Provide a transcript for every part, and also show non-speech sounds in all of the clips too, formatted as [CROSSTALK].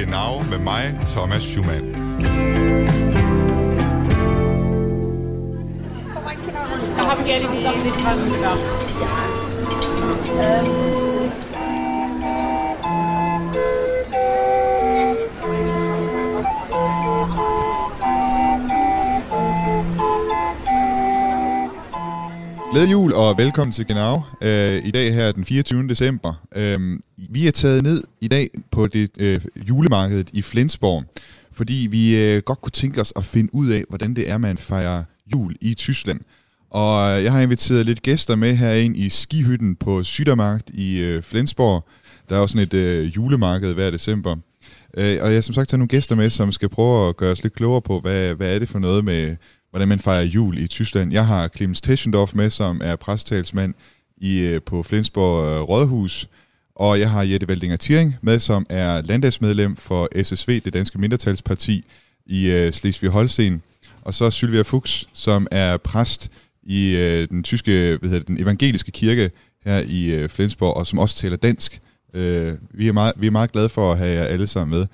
Genau med mig, Thomas Schumann. Da haben wir die Sachen nicht dran gedacht. Glædelig jul og velkommen til Genau. Øh, I dag her den 24. december. Øh, vi er taget ned i dag på det øh, julemarkedet i Flensborg, fordi vi øh, godt kunne tænke os at finde ud af, hvordan det er, man fejrer jul i Tyskland. Og øh, jeg har inviteret lidt gæster med herind i skihytten på Sydermarkt i øh, Flensborg. Der er også sådan et øh, julemarked hver december. Øh, og jeg har som sagt taget nogle gæster med, som skal prøve at gøre os lidt klogere på, hvad, hvad er det for noget med hvordan man fejrer jul i Tyskland. Jeg har Clemens Teschendorf med, som er pressetalsmand i, øh, på Flensborg øh, Rådhus, og jeg har Jette Valdinger Thiering med, som er landdagsmedlem for SSV, det danske mindretalsparti i øh, Slesvig-Holsten, og så Sylvia Fuchs, som er præst i øh, den tyske, hvad hedder det, den evangeliske kirke her i øh, Flensborg, og som også taler dansk. Øh, vi, er meget, vi er meget glade for at have jer alle sammen med.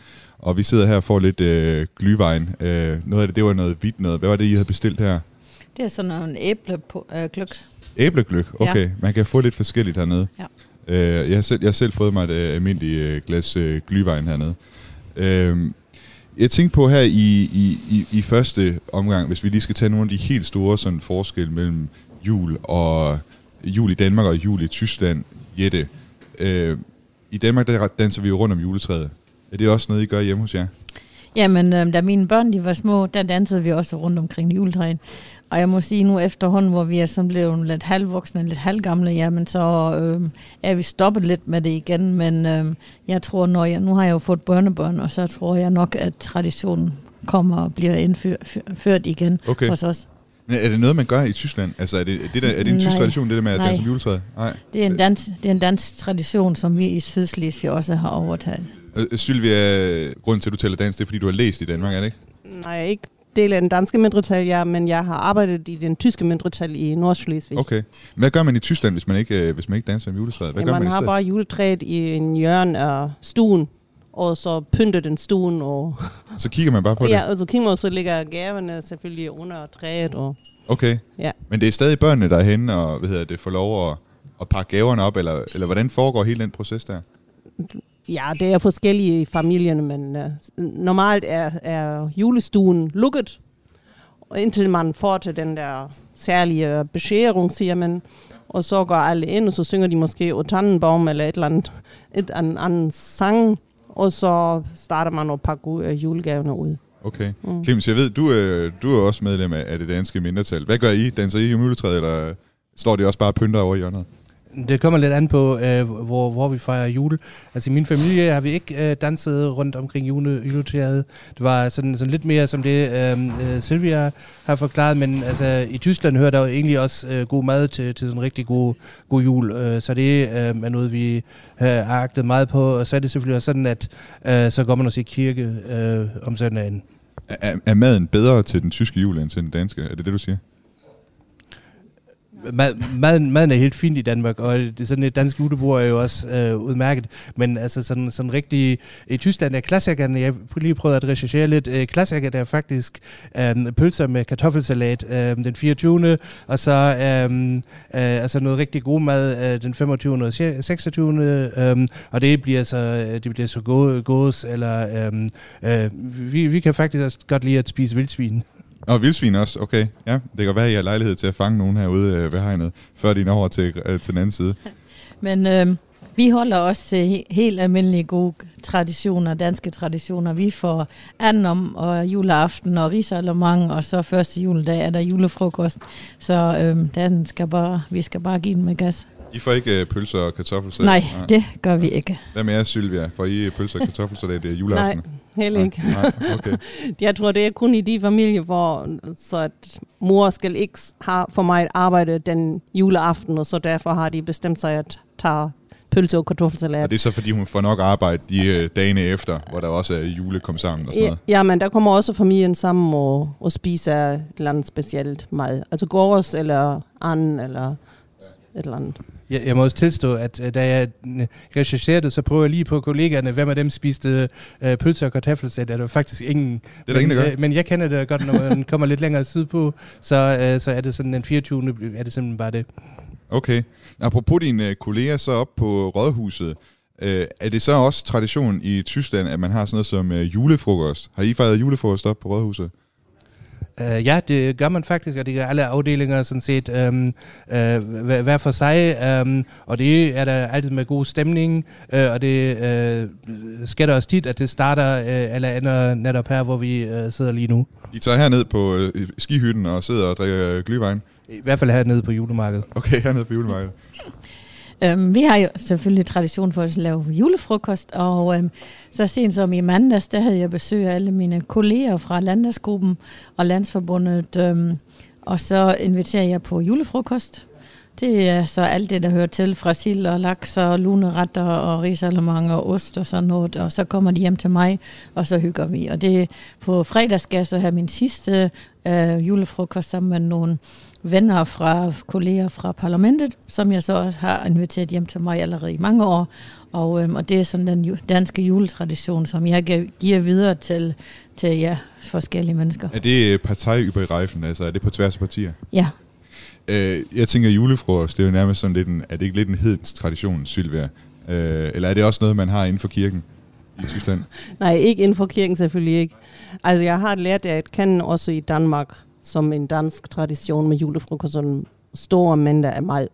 Og vi sidder her og får lidt øh, glyvejen. Øh, noget af det, det var noget hvidt noget. Hvad var det, I havde bestilt her? Det er sådan en æblegløk. Æblegløk? Okay, Ja. man kan få lidt forskelligt hernede. Ja. Øh, jeg, har selv, jeg har selv fået mig et øh, almindeligt øh, glas øh, glyvejen hernede. Øh, jeg tænkte på her i, i, i, i første omgang, hvis vi lige skal tage nogle af de helt store sådan, forskelle mellem jul og jul i Danmark og jul i Tyskland. Jette, øh, i Danmark der danser vi jo rundt om juletræet. Er det også noget, I gør hjemme hos jer? Jamen, øh, da mine børn de var små, der dansede vi også rundt omkring juletræet. Og jeg må sige nu efterhånden, hvor vi er sådan blevet lidt halvvoksne, lidt halvgamle, jamen så øh, er vi stoppet lidt med det igen. Men øh, jeg tror, når jeg, nu har jeg jo fået børnebørn, og så tror jeg nok, at traditionen kommer og bliver indført igen Okay. hos os. Er det noget, man gør i Tyskland? Altså, er det, er det, der, er det en tysk Nej. tradition, det der med at danse om juletræet? Nej. Det er en dans, det er en dansk tradition, som vi i Sydslesvig også har overtaget. Øh, Sylvia, grunden til, at du taler dansk, det er, fordi du har læst i Danmark, er det ikke? Nej, ikke del af den danske mindretal, ja, men jeg har arbejdet i den tyske mindretal i Nordschleswig. Okay. Hvad gør man i Tyskland, hvis man ikke, øh, hvis man ikke danser om juletræet? Hvad ja, gør man man har bare juletræet i en hjørne af stuen, og så pynter den stuen, og, [LAUGHS] Så kigger man bare på ja, det? og så kigger man, og så ligger gaverne selvfølgelig under træet. Og, Okay. Ja. Men det er stadig børnene, der er henne og hvad hedder det, får lov at, at pakke gaverne op, eller, eller hvordan foregår hele den proces der? Ja, det er forskellige i familierne, men uh, normalt er, er julestuen lukket, indtil man får til den der særlige beskæring, siger man, og så går alle ind, og så synger de måske O Tannenbaum eller et eller andet, et andet, andet sang, og så starter man at pakke øh, julegaverne ud. Okay. Mm. Clemens, jeg ved, du, øh, du er også medlem af, det danske mindretal. Hvad gør I? Danser I om juletræet, eller står de også bare og pynter over i hjørnet? Det kommer lidt an på, øh, hvor, hvor vi fejrer jul. Altså i min familie har vi ikke øh, danset rundt omkring jule, juletræet. Det var sådan, sådan lidt mere som det, øh, øh Silvia har forklaret, men altså i Tyskland hører der jo egentlig også øh, god mad til, til sådan en rigtig god, god jul. Øh, så det øh, er noget, vi øh, har agtet meget på. Og så er det selvfølgelig også sådan, at øh, så går man også i kirke øh, om søndagen. Er, er maden bedre til den tyske jul end til den danske? Er det det, du siger? Mad, maden, maden er helt fint i Danmark, og det sådan et dansk julebord er jo også øh, udmærket. Men altså sådan, sådan rigtig... I Tyskland er klassikerne, jeg har lige prøvet at recherchere lidt, øh, klassikerne er faktisk øh, pølser med kartoffelsalat øh, den 24. Og så øh, øh, altså noget rigtig god mad øh, den 25. og 26. Øh, og det bliver så, øh, det bliver så gå- gås, eller øh, øh, vi, vi kan faktisk også godt lide at spise vildsvin. Og vildsvin også, okay. Ja, det kan være, at I har lejlighed til at fange nogen herude øh, ved hegnet, før de når over til, øh, til den anden side. [LAUGHS] Men øh, vi holder også øh, til helt almindelige gode traditioner, danske traditioner. Vi får anden om og juleaften og risalemang, og så første juledag er der julefrokost. Så øh, den skal bare, vi skal bare give den med gas. I får ikke øh, pølser og kartoffelsalat? Nej, det gør vi ikke. Hvad med jer, Sylvia? Får I pølser og kartoffelsalat øh, juleaften? Nej, heller ikke. Nej, okay. [LAUGHS] Jeg tror, det er kun i de familier, hvor så at mor skal ikke have for meget arbejde den juleaften, og så derfor har de bestemt sig at tage pølse og kartoffelsalat. Og det er så, fordi hun får nok arbejde de øh, dagene efter, hvor der også er julekom sammen og sådan Ja, noget? ja, men der kommer også familien sammen og, og spiser et eller andet specielt mad. Altså gårds eller anden eller et eller andet. Jeg, jeg må også tilstå, at øh, da jeg øh, rechercherede, så prøvede jeg lige på kollegaerne, hvem af dem spiste øh, pølser og kartoffelsæt. Der var faktisk ingen. Det er der men, ingen, der gør. øh, men jeg kender det godt, når man [LAUGHS] kommer lidt længere sydpå, så, øh, så er det sådan den 24. er det simpelthen bare det. Okay. Apropos dine kolleger så op på Rådhuset, øh, er det så også tradition i Tyskland, at man har sådan noget som øh, julefrokost? Har I fejret julefrokost op på Rådhuset? Uh, ja, det gør man faktisk, og det gør alle afdelinger sådan set um, uh, hver, for sig, um, og det er der altid med god stemning, uh, og det uh, sker der også tit, at det starter uh, eller ender netop her, hvor vi uh, sidder lige nu. I tager herned på øh, skihytten og sidder og drikker glühwein? I hvert fald hernede på julemarkedet. Okay, hernede på julemarkedet. Øhm, vi har jo selvfølgelig tradition for at lave julefrokost, og øhm, så sent som i mandags, der havde jeg besøg af alle mine kolleger fra Landsgruppen og Landsforbundet, øhm, og så inviterer jeg på julefrokost. Det er så alt det, der hører til fra sild og laks og luneretter og risalemang og ost og sådan noget. Og så kommer de hjem til mig, og så hygger vi. Og det på fredag skal jeg så have min sidste øh, julefrokost sammen med nogle venner fra kolleger fra parlamentet, som jeg så også har inviteret hjem til mig allerede i mange år. Og, øhm, og det er sådan den ju- danske juletradition, som jeg gi- giver videre til, til ja, forskellige mennesker. Er det øh, partijyberreifen, altså er det på tværs af partier? Ja, Øh, jeg tænker julefrokost, det er jo nærmest sådan lidt en, er det ikke lidt en hedens tradition, Sylvia? Øh, eller er det også noget, man har inden for kirken i Tyskland? [LAUGHS] Nej, ikke inden for kirken selvfølgelig ikke. Altså jeg har lært det at kende også i Danmark som en dansk tradition med julefrokost som store mængder af mad.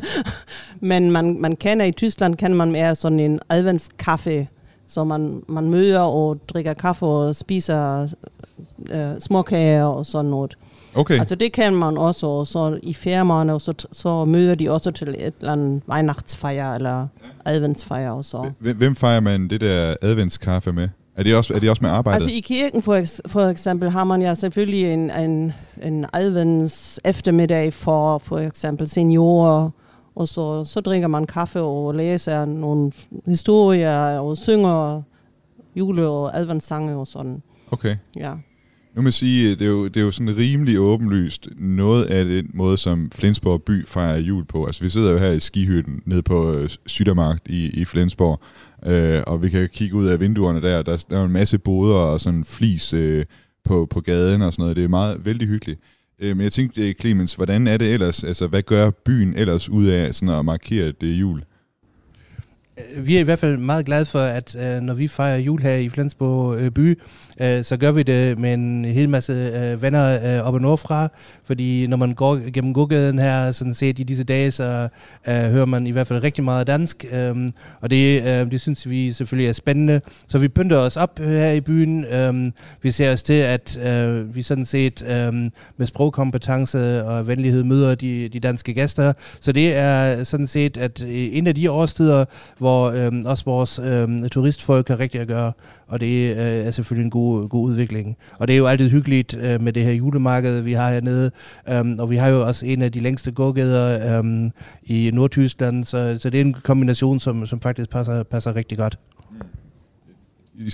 [LAUGHS] Men man, man kender i Tyskland, kan man mere sådan en adventskaffe, så man, man møder og drikker kaffe og spiser øh, småkager og sådan noget. Okay, Altså det kan man også, og så i firmaerne, og så, så møder de også til et eller andet Weihnachtsfeier eller adventsfeier og så. hvem fejrer man det der adventskaffe med? Er det også, er det også med arbejdet? Altså i kirken for, for eksempel har man ja selvfølgelig en, en, en advents eftermiddag for for eksempel seniorer, og så, så drikker man kaffe og læser nogle historier og synger jule- og adventssange og sådan. Okay. Ja. Nu må jeg sige, det er, jo, det er jo sådan rimelig åbenlyst noget af den måde, som Flensborg by fejrer jul på. Altså vi sidder jo her i skihytten nede på øh, i, i Flensborg, øh, og vi kan kigge ud af vinduerne der, der, der er en masse boder og sådan flis øh, på, på gaden og sådan noget. Det er meget vældig hyggeligt. Øh, men jeg tænkte, Clemens, hvordan er det ellers? Altså, hvad gør byen ellers ud af sådan at markere det jul? Øh, vi er i hvert fald meget glade for, at øh, når vi fejrer jul her i Flensborg øh, by, øh, så gør vi det med en hel masse øh, venner øh, op og nordfra, fordi når man går gennem gågaden her, sådan set i disse dage, så øh, hører man i hvert fald rigtig meget dansk, øh, og det, øh, det synes vi selvfølgelig er spændende. Så vi pynter os op øh, her i byen. Øh, vi ser os til, at øh, vi sådan set øh, med sprogkompetence og venlighed møder de, de danske gæster. Så det er sådan set, at øh, en af de årstider, hvor øh, også vores øh, turistfolk har rigtig at gøre, og det øh, er selvfølgelig en god, god udvikling. Og det er jo altid hyggeligt øh, med det her julemarked, vi har hernede, um, og vi har jo også en af de længste gågader um, i Nordtyskland, så, så det er en kombination, som, som faktisk passer, passer rigtig godt.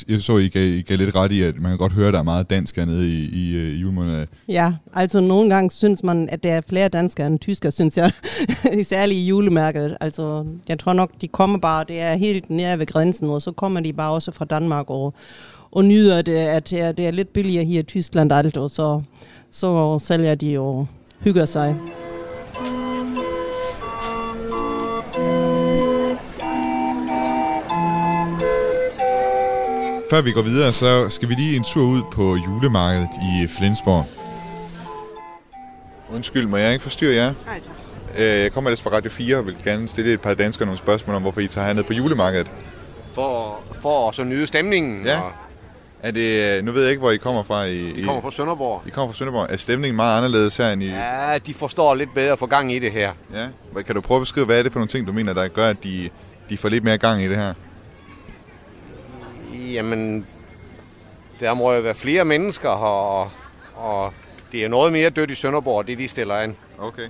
Jeg så, I gav, I gav lidt ret i, at man kan godt høre, at der er meget dansk hernede i, i, øh, i julemåneden. Ja, altså nogle gange synes man, at der er flere danskere end tysker, synes jeg. [LAUGHS] Særligt i julemærket. Altså, jeg tror nok, de kommer bare, det er helt nær ved grænsen, og så kommer de bare også fra Danmark og, og nyder det, at det er, det er lidt billigere her i Tyskland alt, og så, så sælger de og hygger sig. Før vi går videre, så skal vi lige en tur ud på julemarkedet i Flensborg. Undskyld, må jeg ikke forstyrre jer? Nej, tak. Øh, Jeg kommer ellers fra Radio 4 og vil gerne stille et par danskere nogle spørgsmål om, hvorfor I tager herned på julemarkedet. for, for at så nyde stemningen. Ja. Og Er det, øh, nu ved jeg ikke, hvor I kommer fra. I, vi kommer fra Sønderborg. I kommer fra Sønderborg. Er stemningen meget anderledes her end i... Ja, de forstår lidt bedre at få gang i det her. ja. Hvad- Kan du prøve at beskrive, hvad er det for nogle ting, du mener, der gør, at de, de får lidt mere gang i det her? Jamen, der må jo være flere mennesker her, og, og det er noget mere dødt i Sønderborg, det de stiller an. Okay.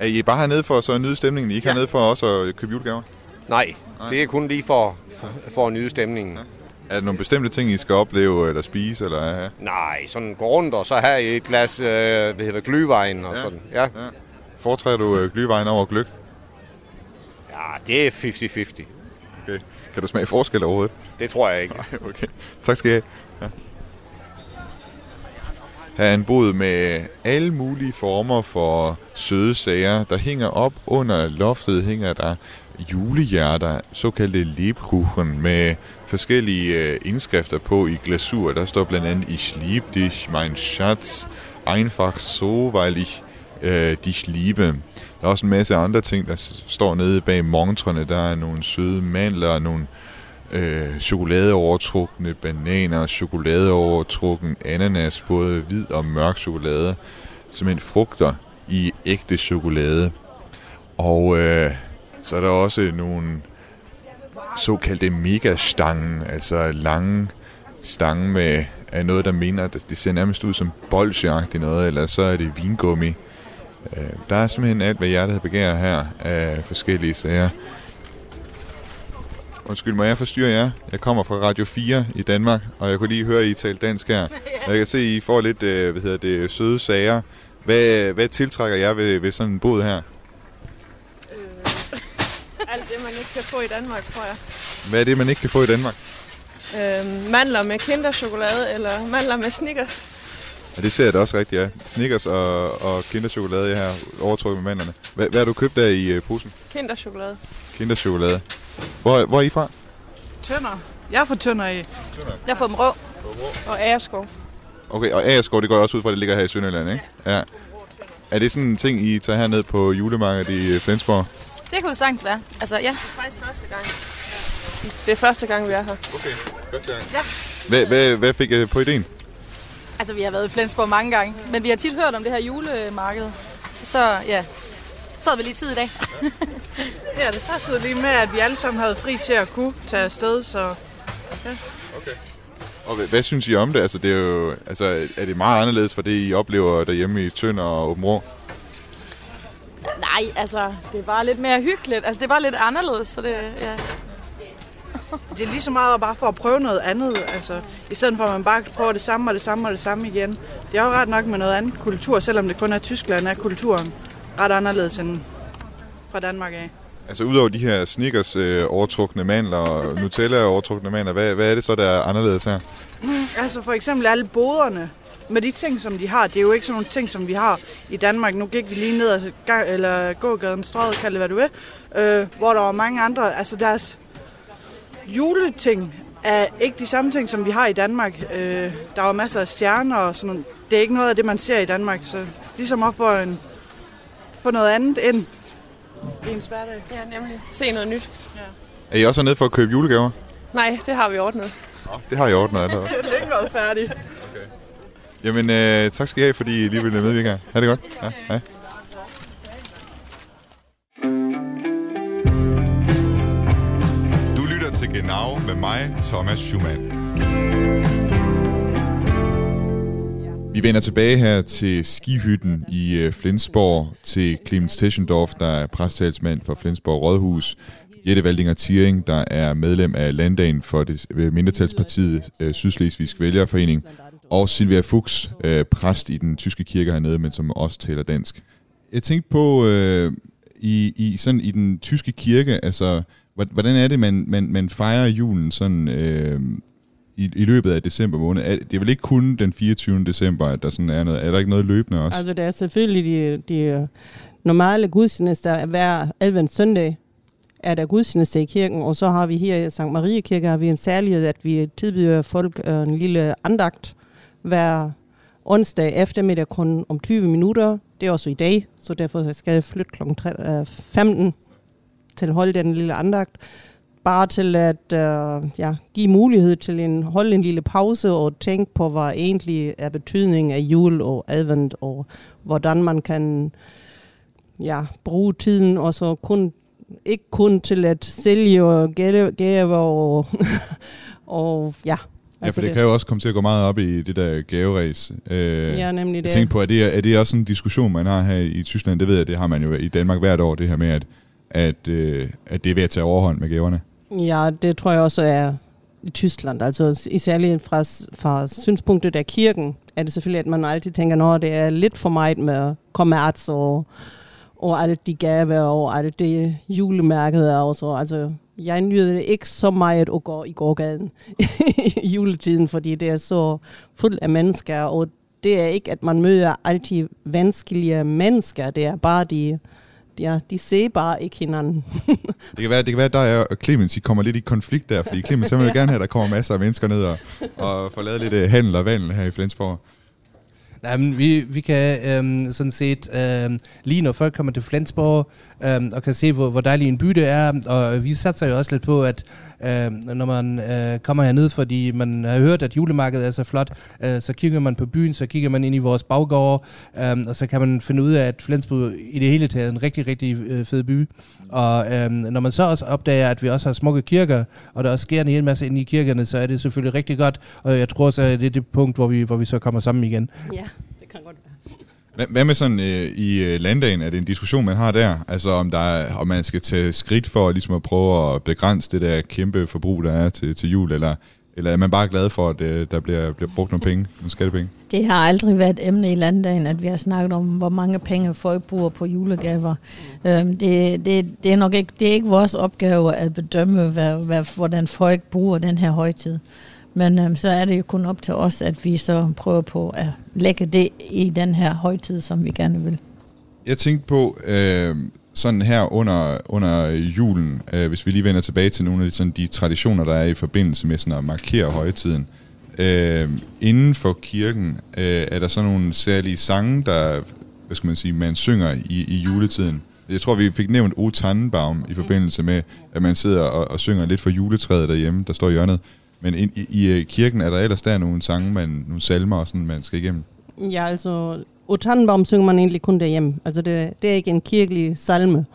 Er I bare hernede for så at nyde stemningen? I er ikke Ja. hernede for også at købe julegaver? Nej, Nej. det er kun lige for, for, for at nyde stemningen. Er der nogle bestemte ting, I skal opleve eller spise? Eller, ja. Nej, sådan gå rundt, og så have et glas øh, hvad hedder, glühwein og Ja. sådan. Ja. Ja. Foretræder du øh, glühwein over gløk? det er 50-50. Okay. Kan du smage forskel overhovedet? Det tror jeg ikke. Nej, okay. Tak skal I have. Ja. Her er en bod med alle mulige former for søde sager. Der hænger op under loftet, hænger der julehjerter, såkaldte Lebkuchen, med forskellige øh, indskrifter på i glasur. Der står blandt andet, Ich lieb dich, mein Schatz, einfach so, weil ich øh, dich liebe. Der er også en masse andre ting, der står nede bag montrene. Der er nogle søde mandler, nogle øh, chokoladeovertrukne bananer, chokoladeovertrukken ananas, både hvid og mørk chokolade. Simpelthen frugter i ægte chokolade. Og øh, så er der også nogle såkaldte megastangen, altså lange stange med af noget, der mener, det ser nærmest ud som bolsjagtigt noget, eller så er det vingummi. Øh, Der er simpelthen alt, hvad hjertet begærer her af forskellige sager. Undskyld, må jeg forstyrre jer? Jeg kommer fra Radio 4 i Danmark, og jeg kunne lige høre, at I talte dansk her. [LAUGHS] Jeg kan se, at I får lidt øh, hvad hedder det, søde sager. Hvad, hvad tiltrækker jer ved, ved sådan en bod her? Alt det, man ikke kan få i Danmark, tror jeg. Hvad er det, man ikke kan få i Danmark? Øhm, mandler med kinderchokolade eller mandler med Snickers. Ja, det ser jeg da også rigtigt, ja. Snickers og, og kinderchokolade her, overtrukket med mandlerne. Hvad, hvad har du købt der i øh, posen? Kinderchokolade. Kinderchokolade. Hvor, hvor er I fra? Tønder. Jeg er fra Tønder i. Jeg får dem rå. Og Agerskov. Okay, og Agerskov, det går også ud fra, at det ligger her i Sønderjylland, ikke? Ja. Er det sådan en ting, I tager herned på julemarkedet i øh, Flensborg? Det kunne det sagtens være. Altså, ja. Faktisk første gang. Det er første gang, vi er her. Okay, første gang. Ja. Hvad, hvad, hvad fik jeg på ideen? Altså, vi har været i Flensborg mange gange. Men vi har tit hørt om det her julemarked. Så ja, så havde vi lige tid i dag. [LAUGHS] Ja, det passede lige med, at vi alle sammen havde fri til at kunne tage afsted, så Og hvad, hvad synes I om det? Altså, det er jo, altså, er det meget anderledes for det, I oplever derhjemme i Tønder og Åben? Nej, altså, det er bare lidt mere hyggeligt. Altså, det er bare lidt anderledes, så det, ja. Det er lige så meget bare for at prøve noget andet. Altså, I stedet for at man bare prøver det samme og det samme og det samme igen. Det er jo ret nok med noget andet kultur, selvom det kun er Tyskland, er kulturen ret anderledes end fra Danmark af. Altså, udover de her Snickers øh, overtrukne mandler og Nutella overtrukne mandler, hvad, hvad er det så, der er anderledes her? Altså for eksempel alle boderne, med de ting, som de har, det er jo ikke sådan nogle ting, som vi har i Danmark. Nu gik vi lige ned ad gang, eller gågaden, strøget, kald det hvad du vil, øh, hvor der var mange andre, altså deres juleting er ikke de samme ting, som vi har i Danmark. Øh, der var masser af stjerner og sådan noget. Det er ikke noget af det, man ser i Danmark, så ligesom at få, en, få noget andet ind i ens hverdag. Ja, nemlig. Se noget nyt. Er I også hernede for at købe julegaver? Nej, det har vi ordnet. Det har I ordnet allerede. [LAUGHS] Det er ikke været færdigt. Jamen, øh, tak skal I have, fordi I lige ville medvirke her. Ha' det godt. Ja, hej. Genau med mig, Thomas Schumann. Vi vender tilbage her til skihytten i øh, Flensborg, til Clemens Teschendorf, der er præstalsmand for Flensborg Rådhus, Jette Valdinger Thiering, der er medlem af landdagen for det øh, mindretalspartiet øh, Sydslesvigsk Vælgerforening, og Silvia Fuchs, præst i den tyske kirke hernede, men som også taler dansk. Jeg tænkte på, øh, i, i, sådan, i den tyske kirke, altså, hvordan er det, man, man, man fejrer julen sådan, øh, i, i løbet af december måned? Er, det er vel ikke kun den 24. december, at der sådan er noget? Er der ikke noget løbende også? Altså, der er selvfølgelig de, de normale gudstjenester. Hver advent søndag er der gudstjeneste i kirken, og så har vi her i Sankt Marie Kirke, har vi en særlighed, at vi tilbyder folk øh, en lille andagt hver onsdag eftermiddag kun om 20 minutter. Det er også i dag, så derfor skal jeg flytte kl. 15 til holde den lille andagt. Bare til at øh, ja, give mulighed til en holde en lille pause og tænke på, hvad egentlig er betydningen af jul og advent, og hvordan man kan ja, bruge tiden, og så kun, ikke kun til at sælge gaver og, [LAUGHS] og ja. ja, for det kan jo også komme til at gå meget op i det der gaveræs. Øh, Ja, nemlig jeg det. tænkte på, er det, er det også en diskussion, man har her i Tyskland? Det ved jeg, det har man jo i Danmark hvert år, det her med, at, at, øh, at det er ved at tage overhånd med gaverne. Ja, det tror jeg også er i Tyskland. Altså især fra, fra synspunktet af kirken, er det selvfølgelig, at man altid tænker, at det er lidt for meget med kommerts og, og alle de gaver og alt det julemærket også. Altså, jeg nyder det ikke så meget at gå i gågaden [LAUGHS] i juletiden, fordi det er så fuld af mennesker, og det er ikke, at man møder altid vanskelige mennesker, det er bare de, ja, de ser bare ikke hinanden. Det kan være, det kan være at dig og Clemens I kommer lidt i konflikt der, fordi Clemens så vil jeg [LAUGHS] gerne have, at der kommer masser af mennesker ned og, og får lavet lidt øh, handel og vandel her i Flensborg. Nej, men vi, vi kan øhm, sådan set, øhm, lige når folk kommer til Flensborg øhm, og kan se, hvor, hvor dejlig en by det er, og vi satser jo også lidt på, at øhm, når man øh, kommer herned, fordi man har hørt, at julemarkedet er så flot, øh, så kigger man på byen, så kigger man ind i vores baggård, øhm, og så kan man finde ud af, at Flensborg i det hele taget er en rigtig, rigtig øh, fed by. Og øhm, når man så også opdager, at vi også har smukke kirker, og der også sker en hel masse inde i kirkerne, så er det selvfølgelig rigtig godt, og jeg tror så, at det er det punkt, hvor vi, hvor vi så kommer sammen igen. Ja, det kan godt være. Hvad, med sådan øh, i øh, landdagen? Er det en diskussion, man har der? Altså om, der er, om man skal tage skridt for ligesom at prøve at begrænse det der kæmpe forbrug, der er til, til jul, eller, eller er man bare glad for, at øh, der bliver, bliver brugt nogle penge, nogle skattepenge? Det har aldrig været et emne i landdagen, at vi har snakket om, hvor mange penge folk bruger på julegaver. Øhm, det, det, det, er nok ikke, det er ikke vores opgave at bedømme, hvad, hvad, hvordan folk bruger den her højtid. Men øhm, så er det jo kun op til os, at vi så prøver på at lægge det i den her højtid, som vi gerne vil. Jeg tænkte på, øh, sådan her under, under julen, øh, hvis vi lige vender tilbage til nogle af de, sådan, de traditioner, der er i forbindelse med sådan at markere højtiden. Øh, inden for kirken, øh, er der så nogle særlige sange, der hvad skal man sige, man synger i, i juletiden? Jeg tror, vi fik nævnt O Tannenbaum i forbindelse med, at man sidder og, og synger lidt for juletræet derhjemme, der står i hjørnet. Men i, i, i kirken er der ellers der nogle sange, man, nogle salmer, og sådan, man skal igennem. Ja, altså, O Tannenbaum synger man egentlig kun derhjemme. Altså, det, det er ikke en kirkelig salme.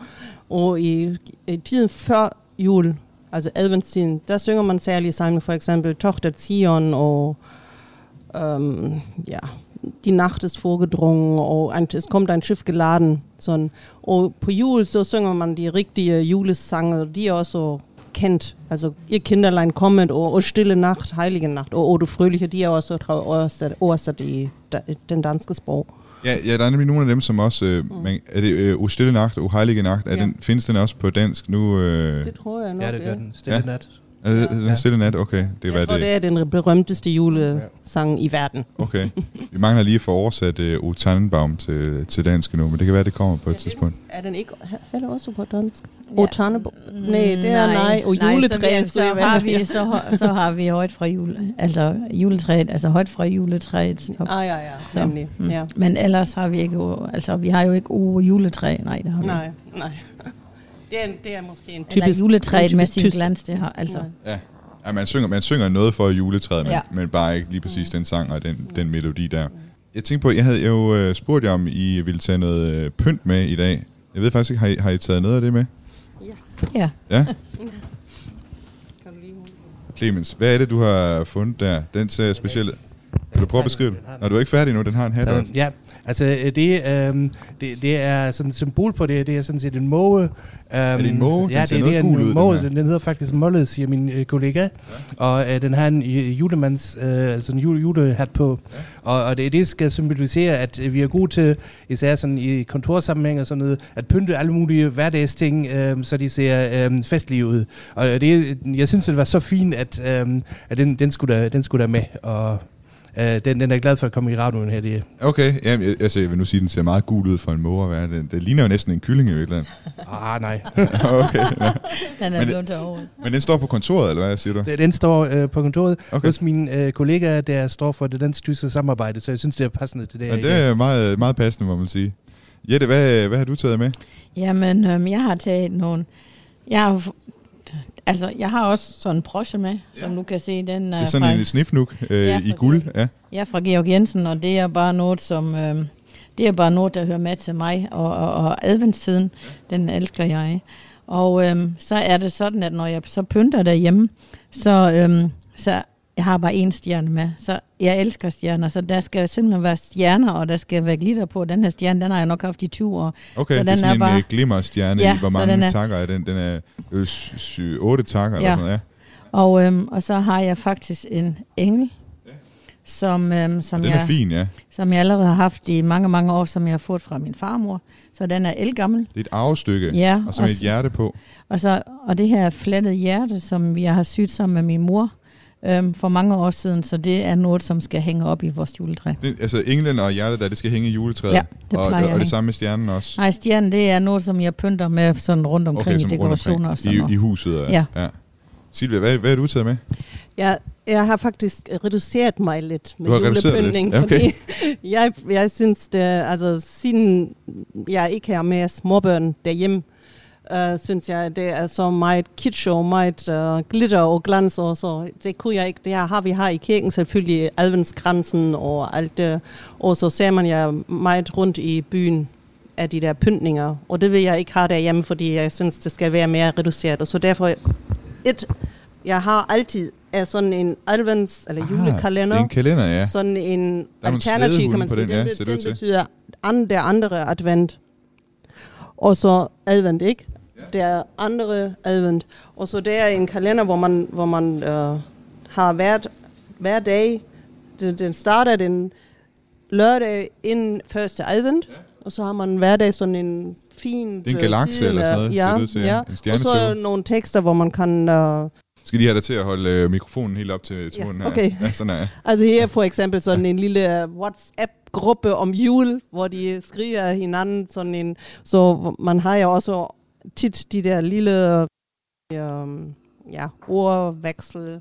Og i, i tiden før jul, altså adventstiden, der synger man særlige salme, for eksempel Tochter Zion og øhm, ja, Die Nacht ist vorgedrungen og ein, es kommt ein Schiff geladen. Sådan. Og på jul, så synger man de rigtige julesange, de er også kendt. Altså, ihr Kinderlein kommet, og, og Stille Nacht, Heilige Nacht, og, og du Frøhliche, de er også oversat, oversat i da, den danske sprog. Ja, ja, der er nemlig nogle af dem, som også... Øh, Mm. man, er det øh, O Stille Nacht, O Heilige Nacht? Er Ja. den, findes den også på dansk nu? Øh, Det tror jeg nok. Ja, det gør den. Stille Ja. nat. Er det, den Stille Nat? Okay, det Jeg var tror, det. det er den berømteste julesang i verden. Okay. [LAUGHS] Vi mangler lige at få oversat øh, O Tannenbaum til, til dansk nu, men det kan være, det kommer på et tidspunkt. Er den ikke heller også på dansk? Ja. O Tannebo? Nej, det er nej. Og juletræet så, så, har vi, så, har- så har vi højt fra jul, altså juletræet, altså højt fra juletræet. top. Ah, ja, ja, Så, nemlig. mm. Ja. Men ellers har vi ikke, o- altså vi har jo ikke o juletræ, nej det har vi Nej, nej. Det er, det er måske en Eller typisk... juletræet en med sin tysk. glans, det har, altså. Ja. ja man, synger, man synger noget for juletræet, men, ja. Ja. men bare ikke lige præcis den sang og den, den melodi der. Jeg tænkte på, jeg havde jo øh, spurgt jer, om I ville tage noget øh, pynt med i dag. Jeg ved faktisk ikke, har I, har I taget noget af det med? Ja. Ja? [LAUGHS] Kan du lige? Clemens, hvad er det, du har fundet der? Den ser speciel. Kan du prøve at beskrive det? Nå, du er ikke færdig nu, den har en hat Ja, også. ja, altså øh, det, øhm, det, det er sådan et symbol på det, det er sådan set en måge. Øhm, er det en måge? Den Ja, det, det er en måge, den, den hedder faktisk Mollet, siger min øh, kollega. Ja. Og øh, den har en øh, julemands, øh, sådan jule, julehat på. Ja. Og, og det, det skal symbolisere, at øh, vi er gode til, især sådan i kontorsammenhæng og sådan noget, at pynte alle mulige hverdagsting, øh, så de ser øh, festlige ud. Og det, jeg synes, det var så fint, at, øh, at den, den, skulle der, den skulle der med. Og øh, den, den er jeg glad for at komme i radioen her. Det, Okay, jamen, jeg, altså, jeg vil nu sige, at den ser meget gul ud for en måge at være. Den, det ligner jo næsten en kylling i virkeligheden. ah, nej. [LAUGHS] okay, ja. Den er Men- blevet til. Men den står på kontoret, eller hvad siger du? Den- Den står øh, på kontoret Okay. hos min øh, kollega, der står for det dansk-tyske samarbejde, så jeg synes, det er passende til det. Ja, her det er meget, meget passende, må man sige. Jette, hvad, hvad har du taget med? Jamen, øhm, jeg har taget nogle... Jeg har, altså, jeg har også sådan en broche med, som du kan se. Den Det er sådan fra, en snifnuk øh, Ja, i guld. Ja. er fra Georg Jensen, og det er bare noget, som... Øhm, det er bare noget, der hører med til mig, og, og, og adventstiden, den elsker jeg. Og øhm, så er det sådan, at når jeg så pynter derhjemme, så, øhm, så jeg har bare én stjerne med. Så jeg elsker stjerner, så der skal simpelthen være stjerner, og der skal være glitter på. Den her stjerne, den har jeg nok haft i 20 år. Okay, Så det er den sådan er en bare- øh, glimmerstjerne Ja, i. Hvor mange den er- takker er den? Den er øh, sy- sy- otte takker eller Ja. sådan noget, ja. Og, øhm, og så har jeg faktisk en engel, som, øhm, som, Og den jeg, fin, ja. som jeg allerede har haft i mange, mange år, som jeg har fået fra min farmor. Så den er elgammel. Det er et arvestykke, Ja, og så med et hjerte på. Og, så, og det her flettede hjerte, som jeg har syet sammen med min mor øhm, for mange år siden, så det er noget, som skal hænge op i vores juletræ. Det, altså englen og hjertet der, det skal hænge i juletræet. Ja, det og, plejer og, jeg og det samme med stjernen også. Nej, stjernen, det er noget, som jeg pynter med sådan rundt omkring okay, i dekorationer og sådan I, noget. I huset. Og, Ja. ja. Silvia, hvad, hvad er du taget med? Jeg, jeg har faktisk reduceret mig lidt med Du har reduceret julepyntning, lidt? Okay. fordi [LAUGHS] jeg, jeg synes, det, altså siden jeg ikke har mere småbørn derhjemme, uh, synes jeg, det er så meget kitsch og meget uh, glitter og glans, og så det kunne jeg ikke. Det her har vi her i kirken selvfølgelig, adventskransen og alt det, og så ser man ja meget rundt i byen af de der pyntninger, og det vil jeg ikke have derhjemme, fordi jeg synes, det skal være mere reduceret, og så derfor et, jeg har altid er sådan en advents- eller Ah, julekalender. er en kalender, ja. Sådan en er alternativ, kan man sige. den, ja, den, den betyder an, der andre advent. Og så advent, ikke? Der andre advent. Og så der er en kalender, hvor man, hvor man øh, har hvert, hver dag, den, den starter den lørdag inden første advent, ja. og så har man hver dag sådan en fin... Det er en galakse eller sådan noget, ja, ser det ud til, ja. ja. En Og så nogle tekster, hvor man kan... Øh, Skal lige have dig til at holde øh, mikrofonen helt op til, til Ja, munden her? okay. Ja, sådan er. [LAUGHS] Altså her for eksempel sådan en lille WhatsApp-gruppe om jul, hvor de skriver hinanden sådan en, så man har jo også tit de der lille øhm, ja, ordveksel.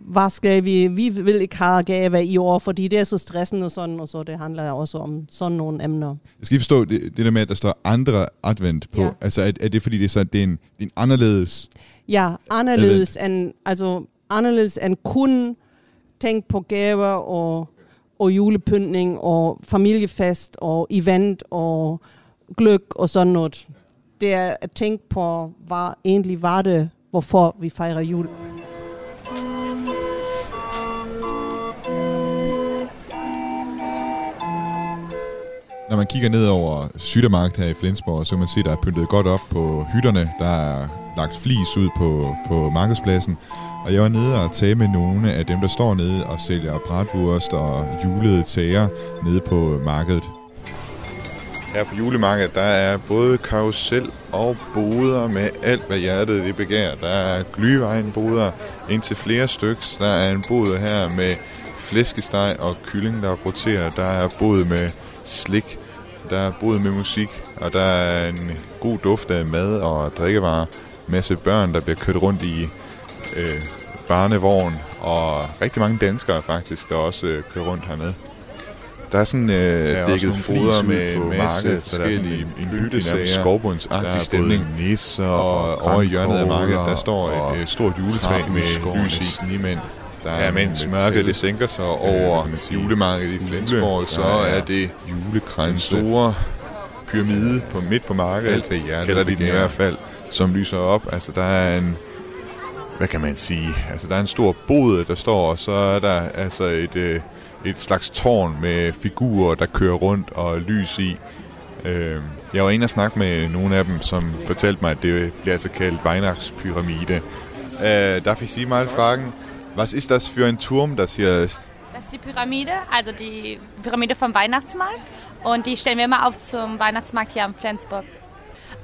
Hvad skal vi? Vi vil ikke have gaver i år, fordi det er så stressende og sådan, og så det handler også om sådan nogle emner. Jeg skal forstå det, det der med, at der står andre advent på. Ja. Altså, er, er det fordi, det er, så, det er, en, det er en anderledes... Ja, anderledes end, altså anderledes end kun tænke på gaver og, og julepyntning og familiefest og event og gløk og sådan noget. Det er at tænke på, hvad egentlig var det, hvorfor vi fejrer jul. Når man kigger ned over Sygdermarkt her i Flensborg, så kan man se, at der er pyntet godt op på hytterne. Der er lagt flis ud på, på markedspladsen. Og jeg var nede og tale med nogle af dem, der står nede og sælger bratwurst og julede tager nede på markedet. Her på julemarkedet, der er både karusel og boder med alt, hvad hjertet det begærer. Der er glyvejnboder indtil flere styks. Der er en bod her med flæskesteg og kylling, der roterer. Der er bod med slik. Der er bod med musik. Og der er en god duft af mad og drikkevarer. Masse børn, der bliver kørt rundt i øh, barnevogn. Og rigtig mange danskere faktisk, der også øh, kører rundt hernede. Der er sådan øh, er dækket foder med på masse markedet, så der er sådan en- en hytte, hyttesager. skovbundsagtig Der er stemning. nisser og, og over i hjørnet af markedet, der står et øh, stort juletræ med lys i. snimænd. Der Ja, mens mørket det sænker sig over sige, julemarkedet i. Flensborg, så er er det den store pyramide på midt på markedet, Alt, hvad hjertet kalder de den i hvert fald, som lyser op. Altså der er en, hvad kan man sige, altså der er en stor bod, der står, og så er der altså et, øh, et slags tårn med figurer, der kører rundt og lys i. Øh, jeg var inde og snakke med nogle af dem, som fortalte mig, at det bliver altså kaldt Weihnachtspyramide. Äh, darf ich Sie mal fragen, was ist das für ein Turm, das hier ist? Das ist die Pyramide, also die Pyramide vom Weihnachtsmarkt. Und die stellen wir immer auf zum Weihnachtsmarkt hier am Flensburg.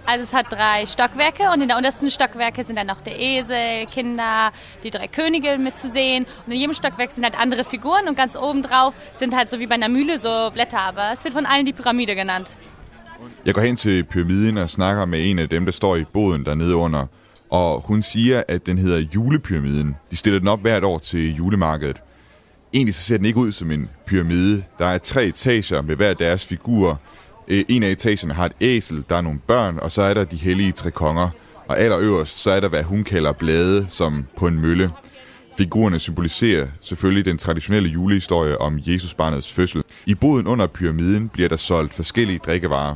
Also es hat drei Stockwerke und in der untersten Stockwerke sind dann noch der Esel, Kinder, die drei Könige mit zu sehen. Und in jedem Stockwerk sind halt andere Figuren und ganz oben drauf sind halt so wie bei einer Mühle so Blätter. Aber es wird von allen die Pyramide genannt. Jeg går hen til pyramiden og snakker med en af dem, der står i boden dernede under. Og hun siger, at den hedder julepyramiden. De stiller den op hvert år til julemarkedet. Egentlig så ser den ikke ud som en pyramide. Der er tre etager med hver deres figur. Øh, En af etagerne har et æsel, der er nogle børn, og så er der de hellige tre konger. Og allerøverst, så er der, hvad hun kalder blade, som på en mølle. Figurerne symboliserer selvfølgelig den traditionelle julehistorie om Jesusbarnets fødsel. I boden under pyramiden bliver der solgt forskellige drikkevarer.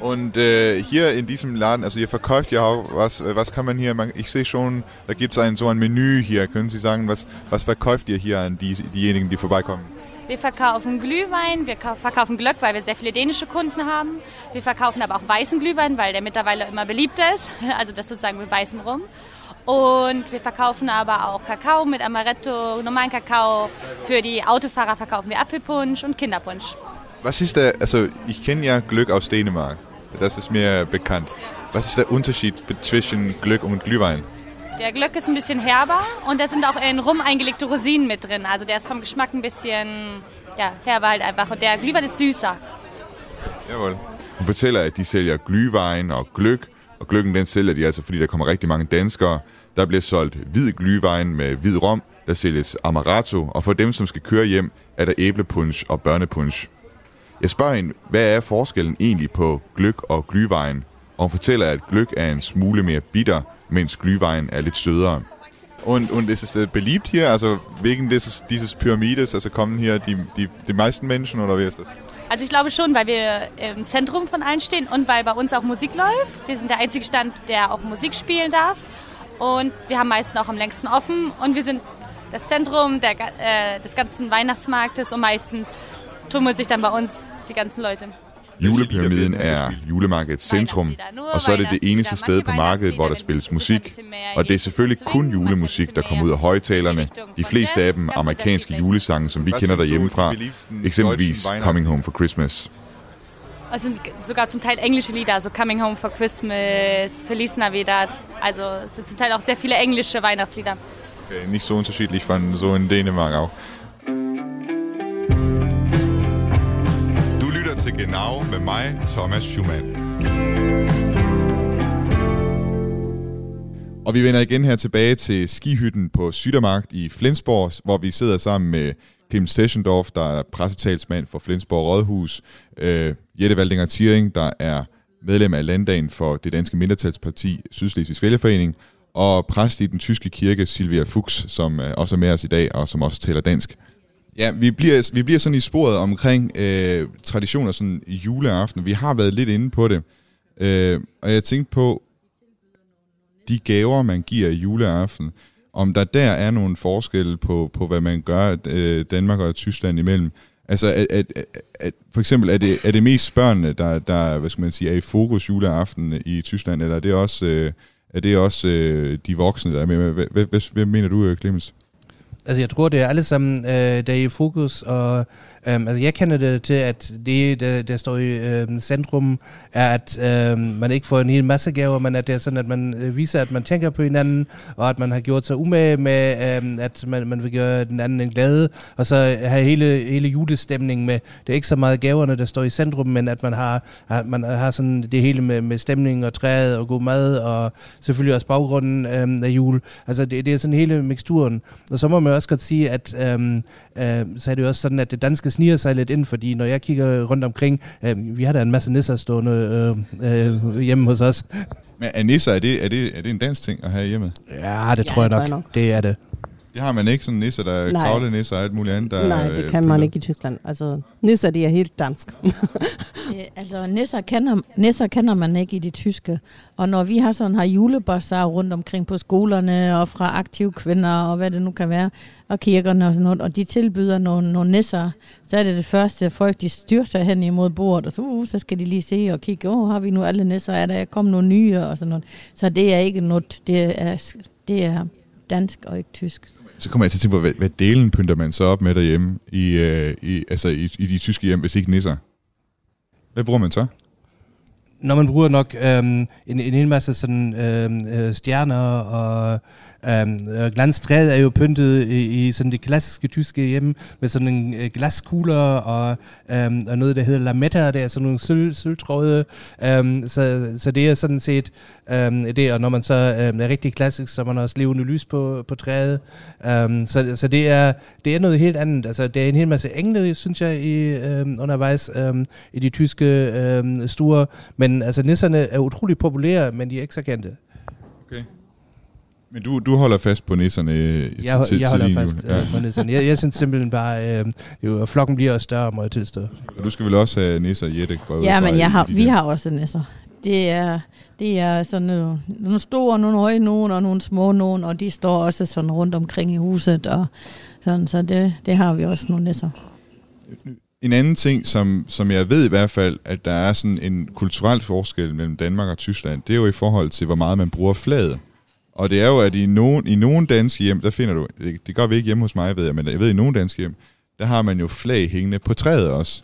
Und øh, äh, hier in diesem Laden, also ihr verkauft ja auch, was, äh, was kann man hier, man, ich sehe schon, da gibt es ein, so ein Menü hier. Können Sie sagen, was, was verkauft ihr hier an die, diejenigen, die vorbeikommen? Wir verkaufen Glühwein, wir kau- verkaufen Glöck, weil wir sehr viele dänische Kunden haben. Wir verkaufen aber auch weißen Glühwein, weil der mittlerweile immer beliebter ist. [LAUGHS] Also das sozusagen mit weißem Rum. Und wir verkaufen aber auch Kakao mit Amaretto, normalen Kakao. Für die Autofahrer verkaufen wir Apfelpunsch und Kinderpunsch. Was ist der, also ich kenne ja Glück aus Dänemark, das ist mir bekannt. Was ist der Unterschied zwischen Glück und Glühwein? Der Glück ist ein bisschen herber und da sind auch in Rum eingelegte Rosinen mit drin. Also der ist vom Geschmack ein bisschen ja, herber halt einfach. Und der Glühwein ist süßer. Jawohl. Hun fortæller, at de sælger glühwein og gløk, og gløkken den sælger de altså, fordi der kommer rigtig mange danskere. Der bliver solgt hvid glühwein med hvid rom, der sælges amaretto, og for dem, som skal køre hjem, er der æblepunch og børnepunch. Jeg spørger hende, hvad er forskellen egentlig på gløk og glühwein? Og hun fortæller, at gløk er en smule mere bitter, mens glühwein er lidt sødere. Und, und ist es äh, beliebt hier, also wegen dieses, dieses Pyramides, also kommen hier die, die, die meisten Menschen oder wie ist das? Also ich glaube schon, weil wir im Zentrum von allen stehen und weil bei uns auch Musik läuft. Wir sind der einzige Stand, der auch Musik spielen darf. Und wir haben meistens auch am längsten offen. Und wir sind das Zentrum der, äh, des ganzen Weihnachtsmarktes und meistens tummelt sich dann bei uns die ganzen Leute. Julepyramiden er julemarkedets centrum, og så er det det eneste sted på markedet, hvor der spilles musik. Og det er selvfølgelig kun julemusik, der kommer ud af højtalerne. De fleste af dem amerikanske julesange, som vi kender derhjemmefra. Eksempelvis Coming Home for Christmas. Es sind sogar zum Teil englische Lieder, also Coming Home for Christmas, Feliz Navidad. Also es sind zum Teil auch sehr viele englische Weihnachtslieder. Okay, nicht so unterschiedlich von so in Dänemark auch. Til Genau med mig, Thomas Schumann. Og vi vender igen her tilbage til skihytten på Sydermarkt i Flensborg, hvor vi sidder sammen med Kim Sesgendorf, der er pressetalsmand for Flensborg Rådhus, øh, Jette Valdinger Thiering, der er medlem af landdagen for det danske mindretalsparti Sydslesvigs Vælgerforening, og præst i den tyske kirke Silvia Fuchs, som øh, også er med os i dag, og som også taler dansk. Ja, vi bliver, vi bliver sådan i sporet omkring øh, traditioner sådan i juleaften. Vi har været lidt inde på det, øh, og jeg tænkte på, de gaver, man giver i juleaften, om der der er nogle forskelle på, på hvad man gør øh, Danmark og Tyskland imellem. Altså, at, at, at, at, for eksempel, er det, er det mest børnene, der, der hvad skal man sige, er i fokus juleaften i Tyskland, eller er det også, øh, er det også øh, de voksne, der er med? Hvad, hvad, hvad, hvad mener du, Clemens? Altså jeg tror, det er alle sammen, øh, der er i fokus, og øhm, altså jeg kender det til, at det, der, der står i øh, centrum, er, at øh, man ikke får en hel masse gaver, men at det er sådan, at man øh, viser, at man tænker på hinanden, og at man har gjort sig umage med, øh, at man, man vil gøre den anden en glæde, og så have hele, hele julestemningen med. Det er ikke så meget gaverne, der står i centrum, men at man har, har, man har sådan det hele med, med stemning og træet og god mad, og selvfølgelig også baggrunden øh, af jul. Altså det, det er sådan hele miksturen. Og så må man også godt sige, at øhm, øh, så er det jo også sådan, at det danske sniger sig lidt ind, fordi når jeg kigger rundt omkring, øh, vi har da en masse nisser stående øh, øh, hjemme hos os. Men er nisser, er det, er, det, er det en dansk ting at have hjemme? Ja, det tror jeg nok. nok. Det er det. Det har man ikke, sådan nisser, der er kravle nisser og alt muligt andet. Der Nej, det kan man ikke i Tyskland. Altså, nisser, det er helt dansk. [LAUGHS] ja, altså, nisser kender, nisser kender man ikke i de tyske. Og når vi har sådan her julebasar rundt omkring på skolerne, og fra aktive kvinder, og hvad det nu kan være, og kirkerne og sådan noget, og de tilbyder nogle, nogle nisser, så er det det første, folk de styrter hen imod bordet, og så, uh, så skal de lige se og kigge, åh, oh, har vi nu alle nisser, er der kommet nogle nye, og sådan noget. Så det er ikke noget, det er, det er dansk og ikke tysk så kommer jeg til at tænke på, hvad, hvad delen pynter man så op med derhjemme i, øh, i, altså i, i de tyske hjem, hvis ikke nisser? Hvad bruger man så? Når man bruger nok øhm, en, en hel masse sådan, øhm, øh, stjerner og øhm, øh, glanstræet er jo pyntet i, i sådan det klassiske tyske hjem med sådan en øh, glaskugler og, øhm, og noget, der hedder lametta, der er sådan nogle sølv, sølvtråde. Øhm, så, så det er sådan set øhm, det, og når man så øhm, er rigtig klassisk, så man også levende lys på, på træet. Øhm, så så det, er, det er noget helt andet. Altså, der er en hel masse engle, synes jeg, i, øhm, undervejs øhm, i de tyske øhm, stuer. Men altså, nisserne er utrolig populære, men de er ikke så kendte. Okay. Men du, du holder fast på nisserne øh, jeg, til, jeg holder til fast ja. på nisserne. Jeg, jeg synes simpelthen bare, øh, jo, flokken bliver større, må jeg tilstå. Og du skal vel også have nisser, Jette? Ja, men jeg har, vi har også nisser. Det er, det er sådan nogle, nogle store, nogle høje nogen, og nogle små nogen, og de står også sådan rundt omkring i huset, og sådan, så det, det har vi også nogle nisser. En anden ting, som, som jeg ved i hvert fald, at der er sådan en kulturel forskel mellem Danmark og Tyskland, det er jo i forhold til, hvor meget man bruger flaget. Og det er jo, at i nogen, i nogen danske hjem, der finder du, det, det gør vi ikke hjemme hos mig, ved jeg, men jeg ved, i nogle danske hjem, der har man jo flag hængende på træet også.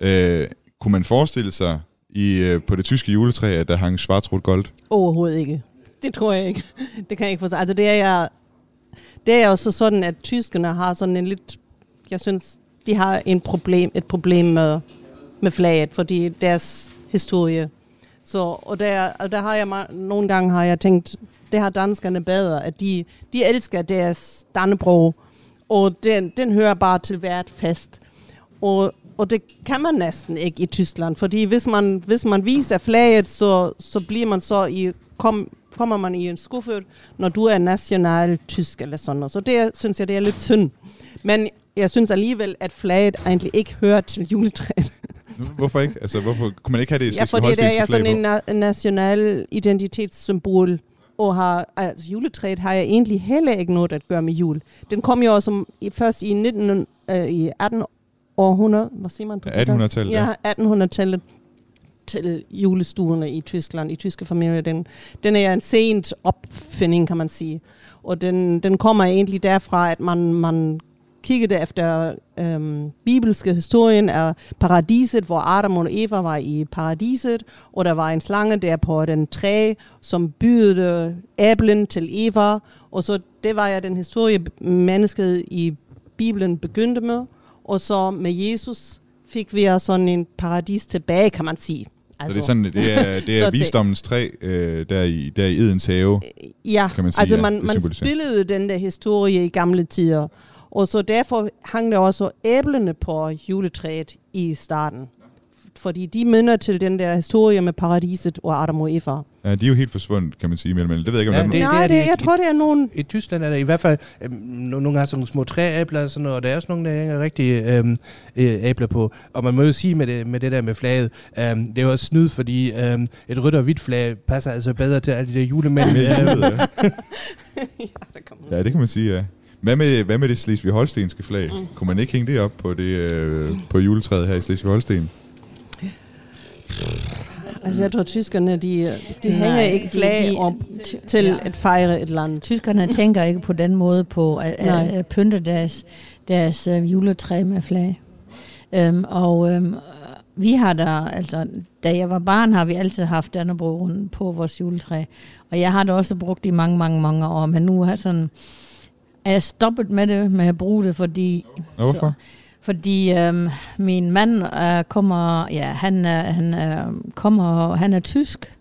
Øh, kunne man forestille sig i, øh, på det tyske juletræ, at der hang svartrot gold? Overhovedet ikke. Det tror jeg ikke. [LAUGHS] Det kan jeg ikke forstå. Altså det er jeg, det er jo så sådan, at tyskerne har sådan en lidt, jeg synes, de har en problem, et problem med, med flaget, fordi deres historie. Så, og der, og der har jeg nogle gange har jeg tænkt, det har danskerne bedre, at de, de elsker deres Dannebrog, og den, den hører bare til hvert fest. Og, og det kan man næsten ikke i Tyskland, fordi hvis man, hvis man viser flaget, så, så bliver man så i, kom, kommer man i en skuffe, når du er national tysk eller sådan noget. Så det synes jeg, det er lidt synd. Men jeg synes alligevel, at flaget egentlig ikke hører til juletræet. Hvorfor ikke? Altså, hvorfor kunne man ikke have det i Ja, fordi det er sådan en na- national identitetssymbol. Og har, altså juletræet har jeg egentlig heller ikke noget at gøre med jul. Den kom jo også som, i, først i, 19, øh, i 18 århundrede, hvad siger man på det? 1800-tallet, Ja, 1800-tallet til julestuerne i Tyskland, i tyske familier. Den, den er en sent opfinding, kan man sige. Og den, den kommer egentlig derfra, at man, man kiggede efter øhm, bibelske historien af paradiset, hvor Adam og Eva var i paradiset, og der var en slange der på den træ, som bydede æblen til Eva, og så det var ja den historie, mennesket i Bibelen begyndte med, og så med Jesus fik vi sådan en paradis tilbage, kan man sige. Altså, så det er, sådan, det er, [LAUGHS] det er visdommens træ, øh, der, i, der i Edens have, Ja, kan man sige. altså ja, man, man spillede den der historie i gamle tider. Og så derfor hang der også æblene på juletræet i starten. Fordi de minder til den der historie med paradiset og Adam og Eva. Ja, de er jo helt forsvundet, kan man sige. Men, det ved jeg ikke, om Ja, det- det, Nej, det, de- jeg tror, det er nogen... I Tyskland er der i hvert fald, no- nogle har sådan nogle små trææbler og sådan noget, og der er også nogle, der hænger rigtig øhm, øh, æbler på. Og man må jo sige med det, med det der med flaget, øhm, det er jo også snyd, fordi øhm, et rødt og hvidt flag passer altså bedre til alle de der julemænd. øhm, [LAUGHS] ja, det kan man sige, ja. Hvad med, hvad med det Slesvig-Holstenske flag? Mm. Kunne man ikke hænge det op på, det, øh, på juletræet her i Slesvig-Holsten? Altså jeg tror, tyskerne, de, de Nej, hænger ikke de- flag de- op til ja. at fejre et land. Tyskerne tænker ikke på den måde på at, at, at pynte deres, deres uh, juletræ med flag. Um, og um, vi har der, altså, da jeg var barn, har vi altid haft Dannebrog rundt på vores juletræ. Og jeg har det også brugt i mange, mange, mange år. Men nu har sådan, jeg stoppet med det, med at bruge det, fordi... Nå, hvorfor? Så, fordi øhm, min mand øh, kommer, ja, han, er, han øh, kommer, han er tysk,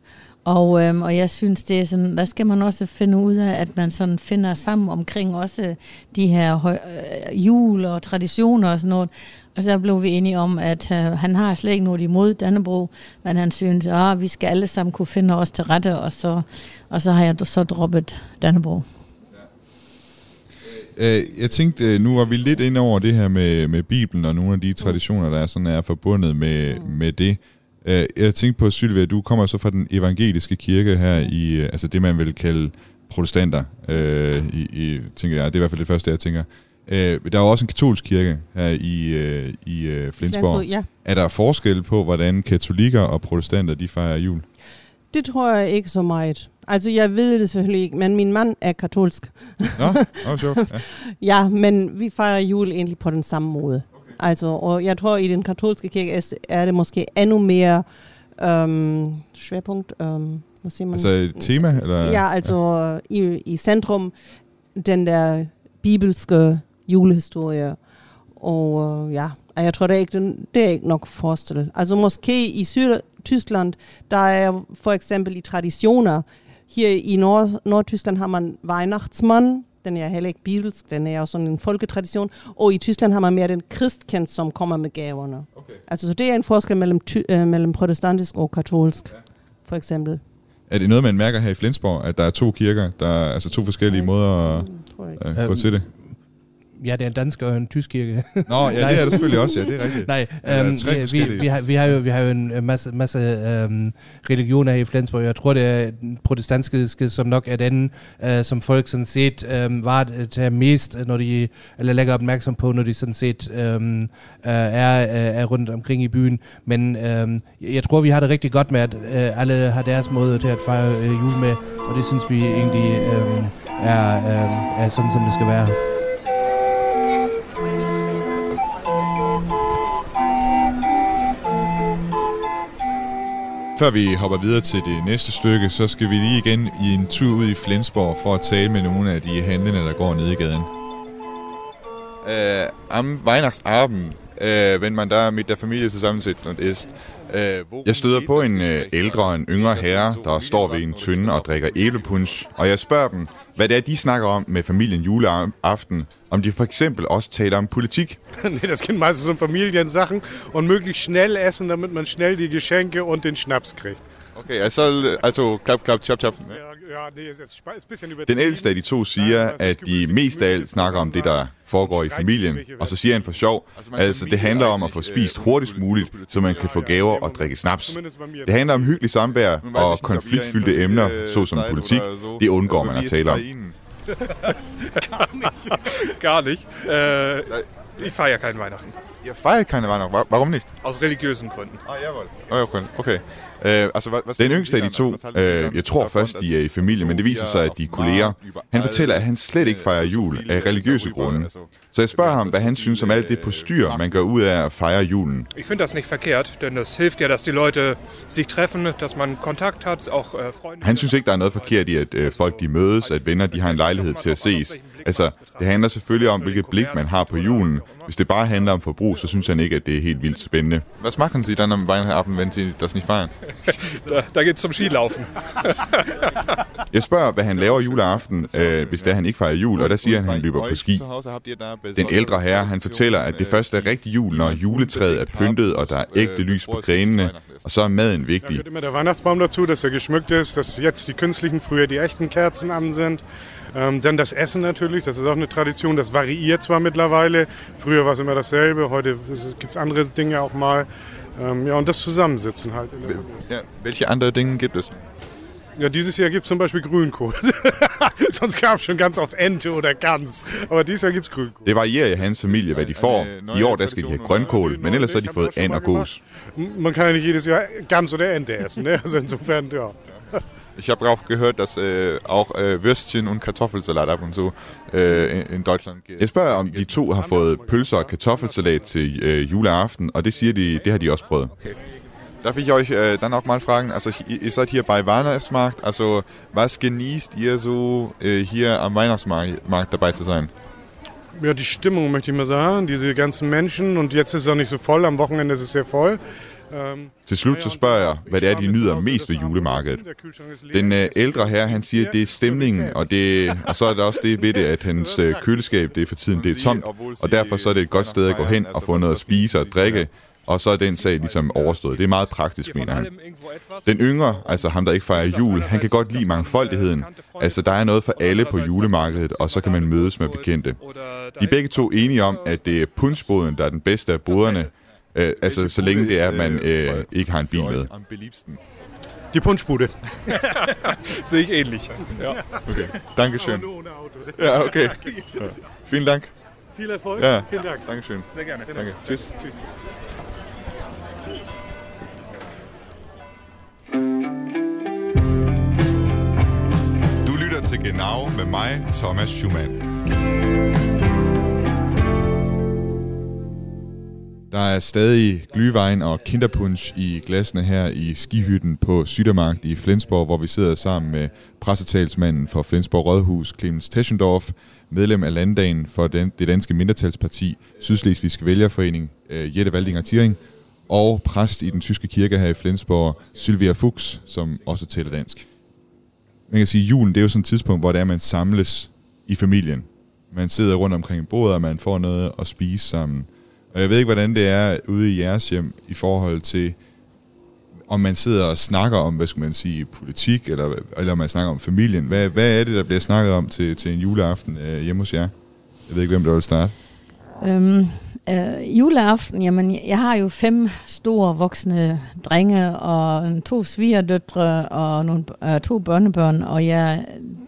og, øhm, og jeg synes, det er sådan, der skal man også finde ud af, at man sådan finder sammen omkring også de her høj, øh, jul og traditioner og sådan noget. Og så blev vi enige om, at øh, han har slet ikke noget imod Dannebro, men han synes, at ah, vi skal alle sammen kunne finde os til rette, og så, og så har jeg så droppet Dannebro. Øh, jeg tænkte, øh, nu var vi lidt ind over det her med, med Bibelen og nogle af de traditioner, der er, sådan er forbundet med, med det. Øh, jeg tænkte på, Sylvia, du kommer så fra den evangeliske kirke her i, altså det man vil kalde protestanter, øh, i, i, tænker jeg. Det er i hvert fald det første, jeg tænker. Øh, der er jo også en katolsk kirke her i, øh, i øh, Flensborg. Flensborg, ja. Er der forskel på, hvordan katolikker og protestanter de fejrer jul? Det tror jeg ikke så meget. Altså, jeg ved det selvfølgelig ikke, men min mand er katolsk. Nå, [LAUGHS] oh, sjovt. Ja. Ja, men vi fejrer jul egentlig på den samme måde. Okay. Altså, og jeg tror, i den katolske kirke er- det måske endnu mere øhm, schwerpunkt, øhm, hvad siger man? Altså et tema? Eller? Ja, altså i, i centrum den der bibelske julehistorie. Og øh, ja, og jeg tror, det er ikke, det er ikke nok forestillet. Altså måske i Syd-Tyskland, der er for eksempel i traditioner, her i Nord Nordtyskland har man Weihnachtsmann, den er heller ikke bibelsk, den er jo sådan en folketradition. Og i Tyskland har man mere den kristkendt, som kommer med gaverne. Okay. Altså så det er en forskel mellem, ty, øh, mellem protestantisk og katolsk, for eksempel. Er det noget, man mærker her i Flensborg, at der er to kirker, der er altså to forskellige måder at Tror jeg øh, gå til det? Ja, det er en dansk og en tysk kirke. Nå, ja, [LAUGHS] det er det selvfølgelig også, ja, det er rigtigt. Nej, øhm, vi, vi, har, vi, har jo, vi har jo en masse, masse øhm, religioner i Flensborg. Jeg tror, det er protestantiske, som nok er den, øh, som folk sådan set øhm, var til mest, når de, eller lægger opmærksom på, når de sådan set øhm, øh, er, øh, er rundt omkring i byen. Men øhm, jeg tror, vi har det rigtig godt med, at øh, alle har deres måde til at fejre øh, jul med, og det synes vi egentlig øhm, er, øh, er sådan, som det skal være. Før vi hopper videre til det næste stykke, så skal vi lige igen i en tur ud i Flensborg for at tale med nogle af de handlende, der går ned i gaden. Äh, am Weihnachtsabend, äh, wenn man da mit der Familie zusammensitzt und isst. Äh, jeg støder på en øh, ældre og en yngre herre, der står ved en tynde og drikker æblepunch, og jeg spørger dem, hvad det er, de snakker om med familien juleaften, om de for eksempel også taler om politik. nee, das geht meistens um Familiensachen und möglichst schnell essen, damit man schnell die Geschenke und den Schnaps kriegt. Okay, altså, altså klap, klap, chap, chap. Ja, Den ældste af de to siger, at de mest af alt snakker om det, der foregår i familien, og så siger han for sjov, altså det handler om at få spist hurtigst muligt, så man kan få gaver og drikke snaps. Det handler om hyggelig samvær og konfliktfyldte emner, såsom politik. Det undgår man at tale om. Gar nicht. Gar nicht. Äh, ich feiere keinen Weihnachten. Jeg fejrer keine Weihnachten. Warum nicht? Aus religiösen Gründen. Ah, jawohl. Okay. Øh, altså, Den yngste af de to, øh, jeg tror først, de er i familie, men det viser sig, at de er kolleger. Han fortæller, at han slet ikke fejrer jul af religiøse grunde. Så jeg spørger ham, hvad han synes om alt det på styr, man gør ud af at fejre julen. Ich finde das nicht verkehrt, denn das hilft ja, dass die Leute sich treffen, dass man Kontakt hat, auch äh, Freunde. Han synes ikke, der er noget forkert i, at øh, folk de mødes, at venner de har en lejlighed til at ses. Altså, det handler selvfølgelig om, hvilket blik man har på julen. Hvis det bare handler om forbrug, så synes han ikke, at det er helt vildt spændende. Hvad machen Sie dann am Weihnachtsabend, wenn Sie das nicht feiern? Da, da geht's zum Skilaufen. Jeg spørger, hvad han laver juleaften, øh, hvis det er, han ikke fejrer jul, og der siger han, at han løber på ski. Den ældre herre, han fortæller, at det først er rigtig jul, når juletræet er pyntet, og der er ægte lys på grenene, og så er maden vigtig. gehört immer der Weihnachtsbaum dazu, dass er geschmückt ist, dass jetzt die künstlichen, früher die echten Kerzen an sind. Ähm, dann das Essen natürlich, das ist auch eine Tradition, das variiert zwar mittlerweile. Früher war es immer dasselbe, heute gibt es andere Dinge auch mal. Ähm, ja, und das Zusammensitzen halt. in der Familie. Ja, welche andere Dinge gibt es? Ja, dieses Jahr gibt es zum Beispiel Grünkohl. [LAUGHS] Sonst gab es schon ganz oft Ente oder Gans. Aber dieses Jahr gibt es Grünkohl. Det varierer i hans familie, hvad de får. I år, der skal de have grønkål, men ellers har de fået and og gås. Man kann ja nicht jedes Jahr Gans oder Ente essen. Ne? Also insofern, ja. Ich habe auch gehört, dass äh, auch äh, Würstchen und Kartoffelsalat ab und zu äh, in, in Deutschland. Jeg spørger, om de to har fået pølser og kartoffelsalat til øh, juleaften, og det siger de, det har de også prøvet. Darf ich euch äh, dann auch mal fragen, also ihr ihr seid hier bei Weihnachtsmarkt, also was genießt ihr so äh, hier am Weihnachtsmarkt dabei zu sein? Ja, die Stimmung möchte ich mal sagen, diese ganzen Menschen und jetzt ist es auch nicht so voll, am Wochenende ist es sehr voll. Øhm, Til slut så spørger jeg, hvad det er, de nyder mest ved julemarkedet. Den øh, ældre herre, han siger, at det er stemningen, og, det, og så er der også det ved det, at hans øh, køleskab, det er for tiden, det er tomt, og derfor så er det et godt sted at gå hen og få noget at spise og drikke, og så er den sag ligesom overstået. Det er meget praktisk, mener han. Den yngre, altså ham, der ikke fejrer jul, han kan godt lide mangfoldigheden. Altså, der er noget for alle på julemarkedet, og så kan man mødes med bekendte. De er begge to enige om, at det er punchboden, der er den bedste af boderne, øh, altså så længe det er, at man øh, ikke har en bil med. Die Punschbude. Sehe ich ähnlich. Ja. Okay, Dankeschön. Ja, okay. Ja. Vielen Dank. Viel Erfolg. Ja, Vielen Dank. Dankeschön. Sehr gerne. Danke. Tschüss. Tschüss. Du lytter til Genau med mig, Thomas Schumann. Der er stadig glyvejen og kinderpunch i glasene her i skihytten på Sydermarkt i Flensborg, hvor vi sidder sammen med pressetalsmanden for Flensborg Rådhus, Clemens Teschendorf, medlem af landdagen for den, det danske mindretalsparti, Sydslesvigske Vælgerforening, øh, Jette Valdinger Thiering, og præst i den tyske kirke her i Flensborg, Sylvia Fuchs, som også taler dansk. Man kan sige, at julen det er jo sådan et tidspunkt, hvor det er, man samles i familien. Man sidder rundt omkring bordet, og man får noget at spise sammen. Og jeg ved ikke, hvordan det er ude i jeres hjem i forhold til, om man sidder og snakker om, hvad skal man sige, politik, eller, eller om man snakker om familien. Hvad, hvad er det, der bliver snakket om til, til en juleaften øh, hjemme hos jer? Jeg ved ikke, hvem der vil starte. Øhm, øh, juleaften, jamen, jeg har jo fem store voksne drenge, og to svigerdøtre, og nogle, øh, to børnebørn, og jeg,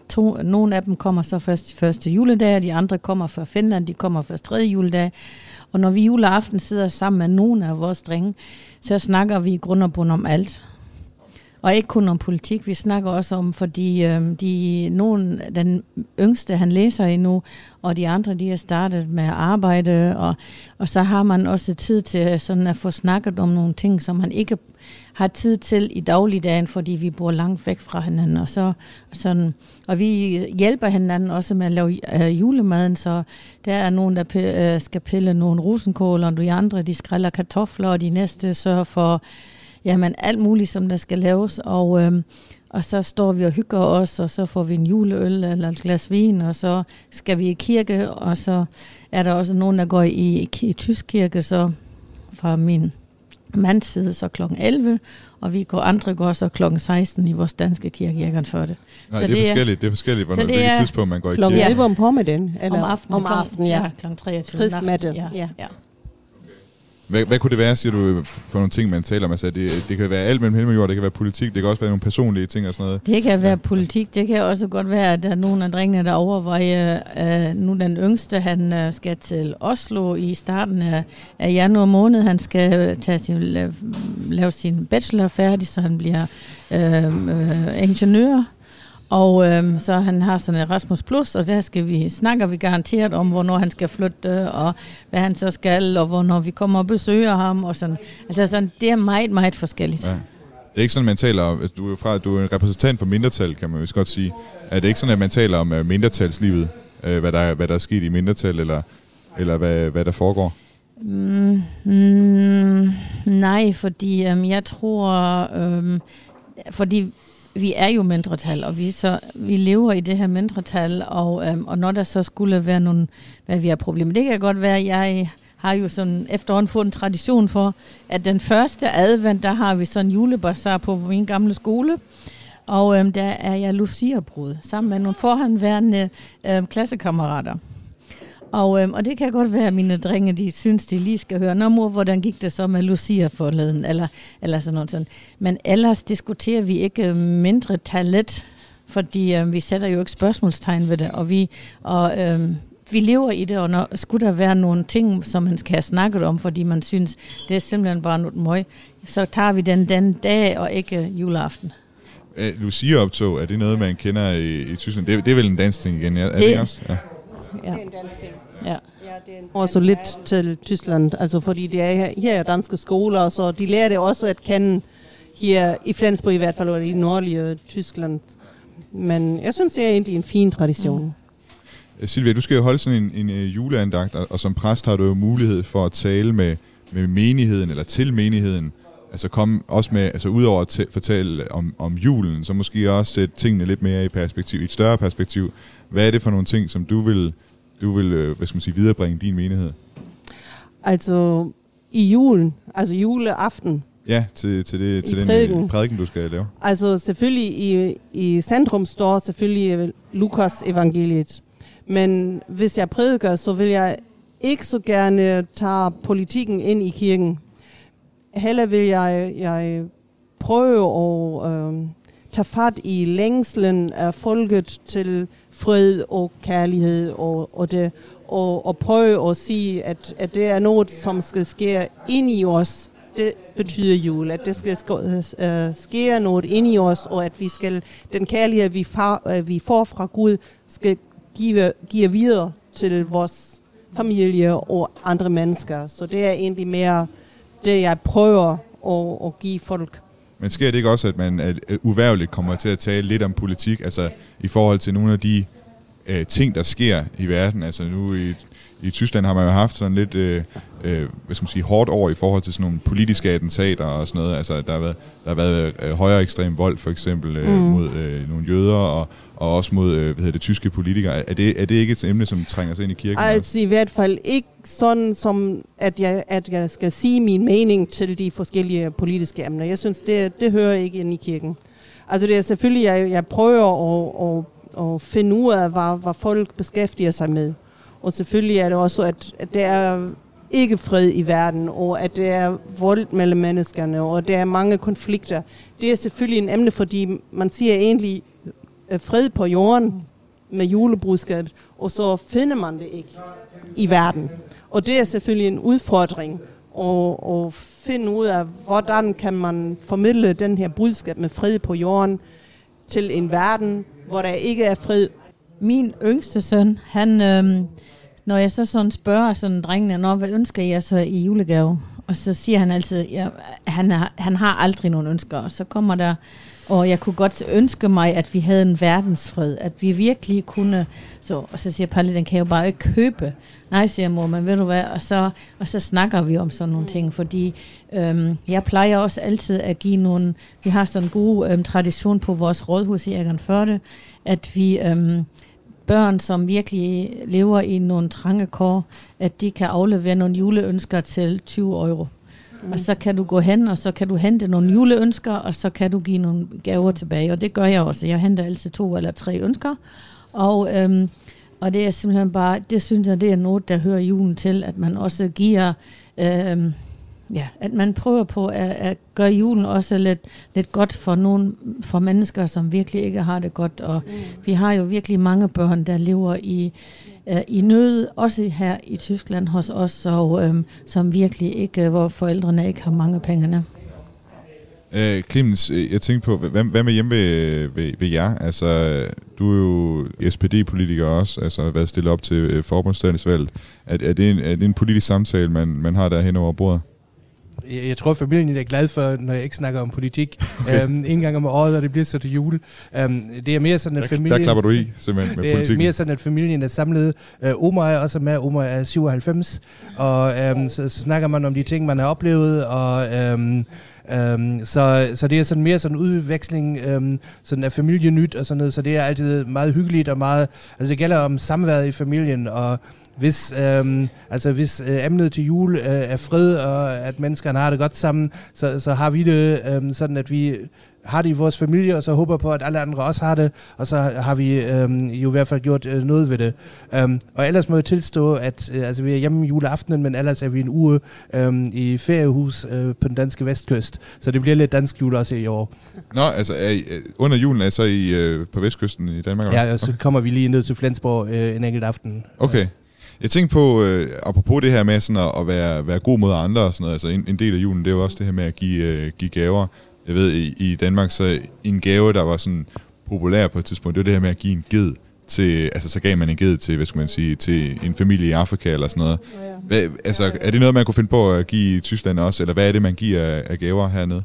to, nogle af dem kommer så først første juledag, og de andre kommer fra Finland, de kommer først tredje juledag. Og når vi juleaften sidder sammen med nogle af vores drenge, så snakker vi i grund og bund om alt. Og ikke kun om politik, vi snakker også om, fordi øh, de, nogen, den yngste, han læser endnu, og de andre, de har startet med at arbejde, og, og så har man også tid til sådan at få snakket om nogle ting, som man ikke har tid til i dagligdagen, fordi vi bor langt væk fra hinanden. Og, så, sådan, og vi hjælper hinanden også med at lave øh, julemaden, så der er nogen, der p- øh, skal pille nogle rosenkål, og de andre, de skræller kartofler, og de næste sørger for jamen, alt muligt, som der skal laves. Og, øhm, og så står vi og hygger os, og så får vi en juleøl eller et glas vin, og så skal vi i kirke, og så er der også nogen, der går i, i, i tysk kirke, så fra min mands side så kl. 11, og vi går andre går så kl. 16 i vores danske kirke, jeg kan for det. Nej, så det, er forskelligt. Det er forskelligt, hvornår, det er tidspunkt, man går i kirke. Klokken 11 om formiddagen? Eller om aftenen. Om aftenen, ja. ja. kl. 23. Kristmatte, ja. ja. ja. Hvad, hvad kunne det være, siger du, for nogle ting, man taler om? Altså, det, det kan være alt mellem himmel og jord, det kan være politik, det kan også være nogle personlige ting og sådan noget. Det kan være politik, det kan også godt være, at der er nogle af drengene, der overvejer, øh, nu den yngste, han øh, skal til Oslo i starten af, af januar måned, han skal tage sin, lave, lave sin bachelor færdig, så han bliver øh, øh, ingeniør. Og øhm, så han har sådan en Erasmus Plus, og der skal vi, snakker vi garanteret om, hvornår han skal flytte, og hvad han så skal, og hvornår vi kommer og besøger ham. Og sådan. Altså sådan, det er meget, meget forskelligt. Ja. Det er ikke sådan, man taler om, altså, du er, fra, du er en repræsentant for mindretal, kan man vist godt sige. Er det ikke sådan, at man taler om uh, mindretalslivet, uh, hvad, der, hvad der er sket i mindretal, eller, eller hvad, hvad der foregår? Mm, mm, nej, fordi øhm, jeg tror, øhm, fordi vi er jo mindretal, og vi, så, vi lever i det her mindretal, og, øhm, og når der så skulle være nogle, hvad vi har problemer, det kan godt være, at jeg har jo sådan efterhånden fået en tradition for, at den første advent, der har vi sådan en julebasar på min gamle skole, og øhm, der er jeg Lucia-brud, sammen med nogle forhåndværende øhm, klassekammerater. Og, øhm, og det kan godt være, at mine drenge, de synes, de lige skal høre, Nå mor, hvordan gik det så med Lucia forleden, eller, eller sådan noget sådan. Men ellers diskuterer vi ikke mindre tallet, fordi øhm, vi sætter jo ikke spørgsmålstegn ved det, og vi, og, øhm, vi lever i det, og når, skulle der være nogle ting, som man skal have snakket om, fordi man synes, det er simpelthen bare noget møg, så tager vi den den dag, og ikke juleaften. Uh, Lucia-optog, er det noget, man kender i, i Tyskland? Det, det er vel en dansk ting igen, er det, det også? Ja. Ja. Det er en dansk ting. Ja. Også lidt til Tyskland, altså fordi det er her er danske skoler, så de lærer det også at kende her i Flensborg i hvert fald, og i nordlige Tyskland. Men jeg synes, det er egentlig en fin tradition. Mm. Silvia, du skal jo holde sådan en, en, en juleandagt, og, og som præst har du jo mulighed for at tale med, med menigheden, eller til menigheden, altså komme også med, altså udover at fortælle om, om julen, så måske også sætte tingene lidt mere i perspektiv, i et større perspektiv. Hvad er det for nogle ting, som du vil, du vil hvad skal man sige, viderebringe din menighed? Altså i julen, altså juleaften. Ja, til, til, det, til den prædiken. prædiken, du skal lave. Altså selvfølgelig i, i centrum står selvfølgelig Lukas evangeliet. Men hvis jeg prædiker, så vil jeg ikke så gerne tage politikken ind i kirken. Heller vil jeg, jeg prøve at øh, tage fat i længslen af folket til fred og kærlighed og, og, det, og, og prøve at sige, at, at det er noget, som skal ske ind i os. Det betyder jul, at det skal øh, ske noget ind i os, og at vi skal, den kærlighed, vi, far, øh, vi får fra Gud, skal give, give videre til vores familie og andre mennesker. Så det er egentlig mere det, jeg prøver at, at give folk. Men sker det ikke også, at man at uværligt kommer til at tale lidt om politik, altså i forhold til nogle af de øh, ting, der sker i verden? Altså nu i, i Tyskland har man jo haft sådan lidt, øh, øh, hvad skal man sige, hårdt over i forhold til sådan nogle politiske attentater og sådan noget. Altså der har været, der har været øh, højere ekstrem vold for eksempel øh, mm. mod øh, nogle jøder og, og også mod øh, hvad hedder det, tyske politikere. Er det, er det ikke et emne, som trænger sig ind i kirken? Altså i hvert fald ikke sådan, som at jeg, at jeg skal sige min mening til de forskellige politiske emner. Jeg synes, det, det hører ikke ind i kirken. Altså det er selvfølgelig, jeg, jeg prøver at, at, at finde ud af, hvad, hvad folk beskæftiger sig med. Og selvfølgelig er det også, at, at der er ikke fred i verden, og at der er vold mellem menneskerne, og der er mange konflikter. Det er selvfølgelig en emne, fordi man siger egentlig øh, fred på jorden med julebudskabet, og så finder man det ikke i verden. Og det er selvfølgelig en udfordring at, at finde ud af, hvordan kan man formidle den her budskab med fred på jorden til en verden, hvor der ikke er fred. Min yngste søn, han, øh, når jeg så sådan spørger sådan drengene, Nå, hvad ønsker jeg så i julegave? Og så siger han altid, ja, han, har, han har aldrig nogen ønsker. Og så kommer der, og jeg kunne godt ønske mig, at vi havde en verdensfred, at vi virkelig kunne, så, og så siger Palle, den kan jeg jo bare ikke købe. Nej, siger mor, men ved du hvad, og så, og så snakker vi om sådan nogle ting, fordi øhm, jeg plejer også altid at give nogle, vi har sådan en god øhm, tradition på vores rådhus i Egernsførde, at vi øhm, børn, som virkelig lever i nogle trange kår, at de kan aflevere nogle juleønsker til 20 euro. Mm. Og så kan du gå hen, og så kan du hente nogle juleønsker, og så kan du give nogle gaver tilbage. Og det gør jeg også. Jeg henter altid to eller tre ønsker. Og, øhm, og det er simpelthen bare, det synes jeg, det er noget, der hører julen til, at man også giver, øhm, ja, at man prøver på at, at gøre julen også lidt, lidt godt for nogle, for mennesker, som virkelig ikke har det godt. Og mm. vi har jo virkelig mange børn, der lever i, øh, i nød, også her i Tyskland hos os, og, øhm, som virkelig ikke, hvor forældrene ikke har mange penge. Øh, Clemens, øh, jeg tænkte på, hvad, hvad med hjemme ved, ved, ved jer? Altså, du er jo SPD-politiker også, altså har været stillet op til øh, forbundsdagsvalget. Er, er, det en, er det en politisk samtale, man, man har der hen over bordet? Jeg, jeg tror, familien er glad for, når jeg ikke snakker om politik. [LAUGHS] Okay. Um, en gang om året, og det bliver så til jul. Um, det er mere sådan, at familien... Der klapper du i, simpelthen, med det politikken. er mere sådan, at familien er samlet. Uh, Omar er også med. Omar er 97. Og um, så, så snakker man om de ting, man har oplevet, og... Um, Um, så, så det er sådan mere sådan udveksling um, sådan af familienyt og sådan noget, så det er altid meget hyggeligt og meget, altså det gælder om samværet i familien, og hvis, øhm, altså hvis øh, emnet til jul øh, er fred, og at menneskerne har det godt sammen, så, så har vi det øhm, sådan, at vi har det i vores familie, og så håber på, at alle andre også har det, og så har vi øhm, jo i hvert fald gjort øh, noget ved det. Um, og ellers må jeg tilstå, at øh, altså, vi er hjemme juleaftenen, men ellers er vi en uge øhm, i feriehus øh, på den danske vestkyst, så det bliver lidt dansk jul også i år. Nå, altså er I, øh, under julen er I så I, øh, på vestkysten i Danmark? Ja, og så kommer vi lige ned til Flensborg øh, en enkelt aften. Okay. Jeg tænkte på, øh, apropos det her med sådan at, at være, være god mod andre og sådan noget, altså en, en del af julen, det er jo også det her med at give, øh, give gaver. Jeg ved, i, i Danmark, så en gave, der var sådan populær på et tidspunkt, det var det her med at give en ged til, altså så gav man en ged til, hvad skal man sige, til en familie i Afrika eller sådan noget. Hvad, altså, er det noget, man kunne finde på at give i Tyskland også, eller hvad er det, man giver af, af gaver hernede?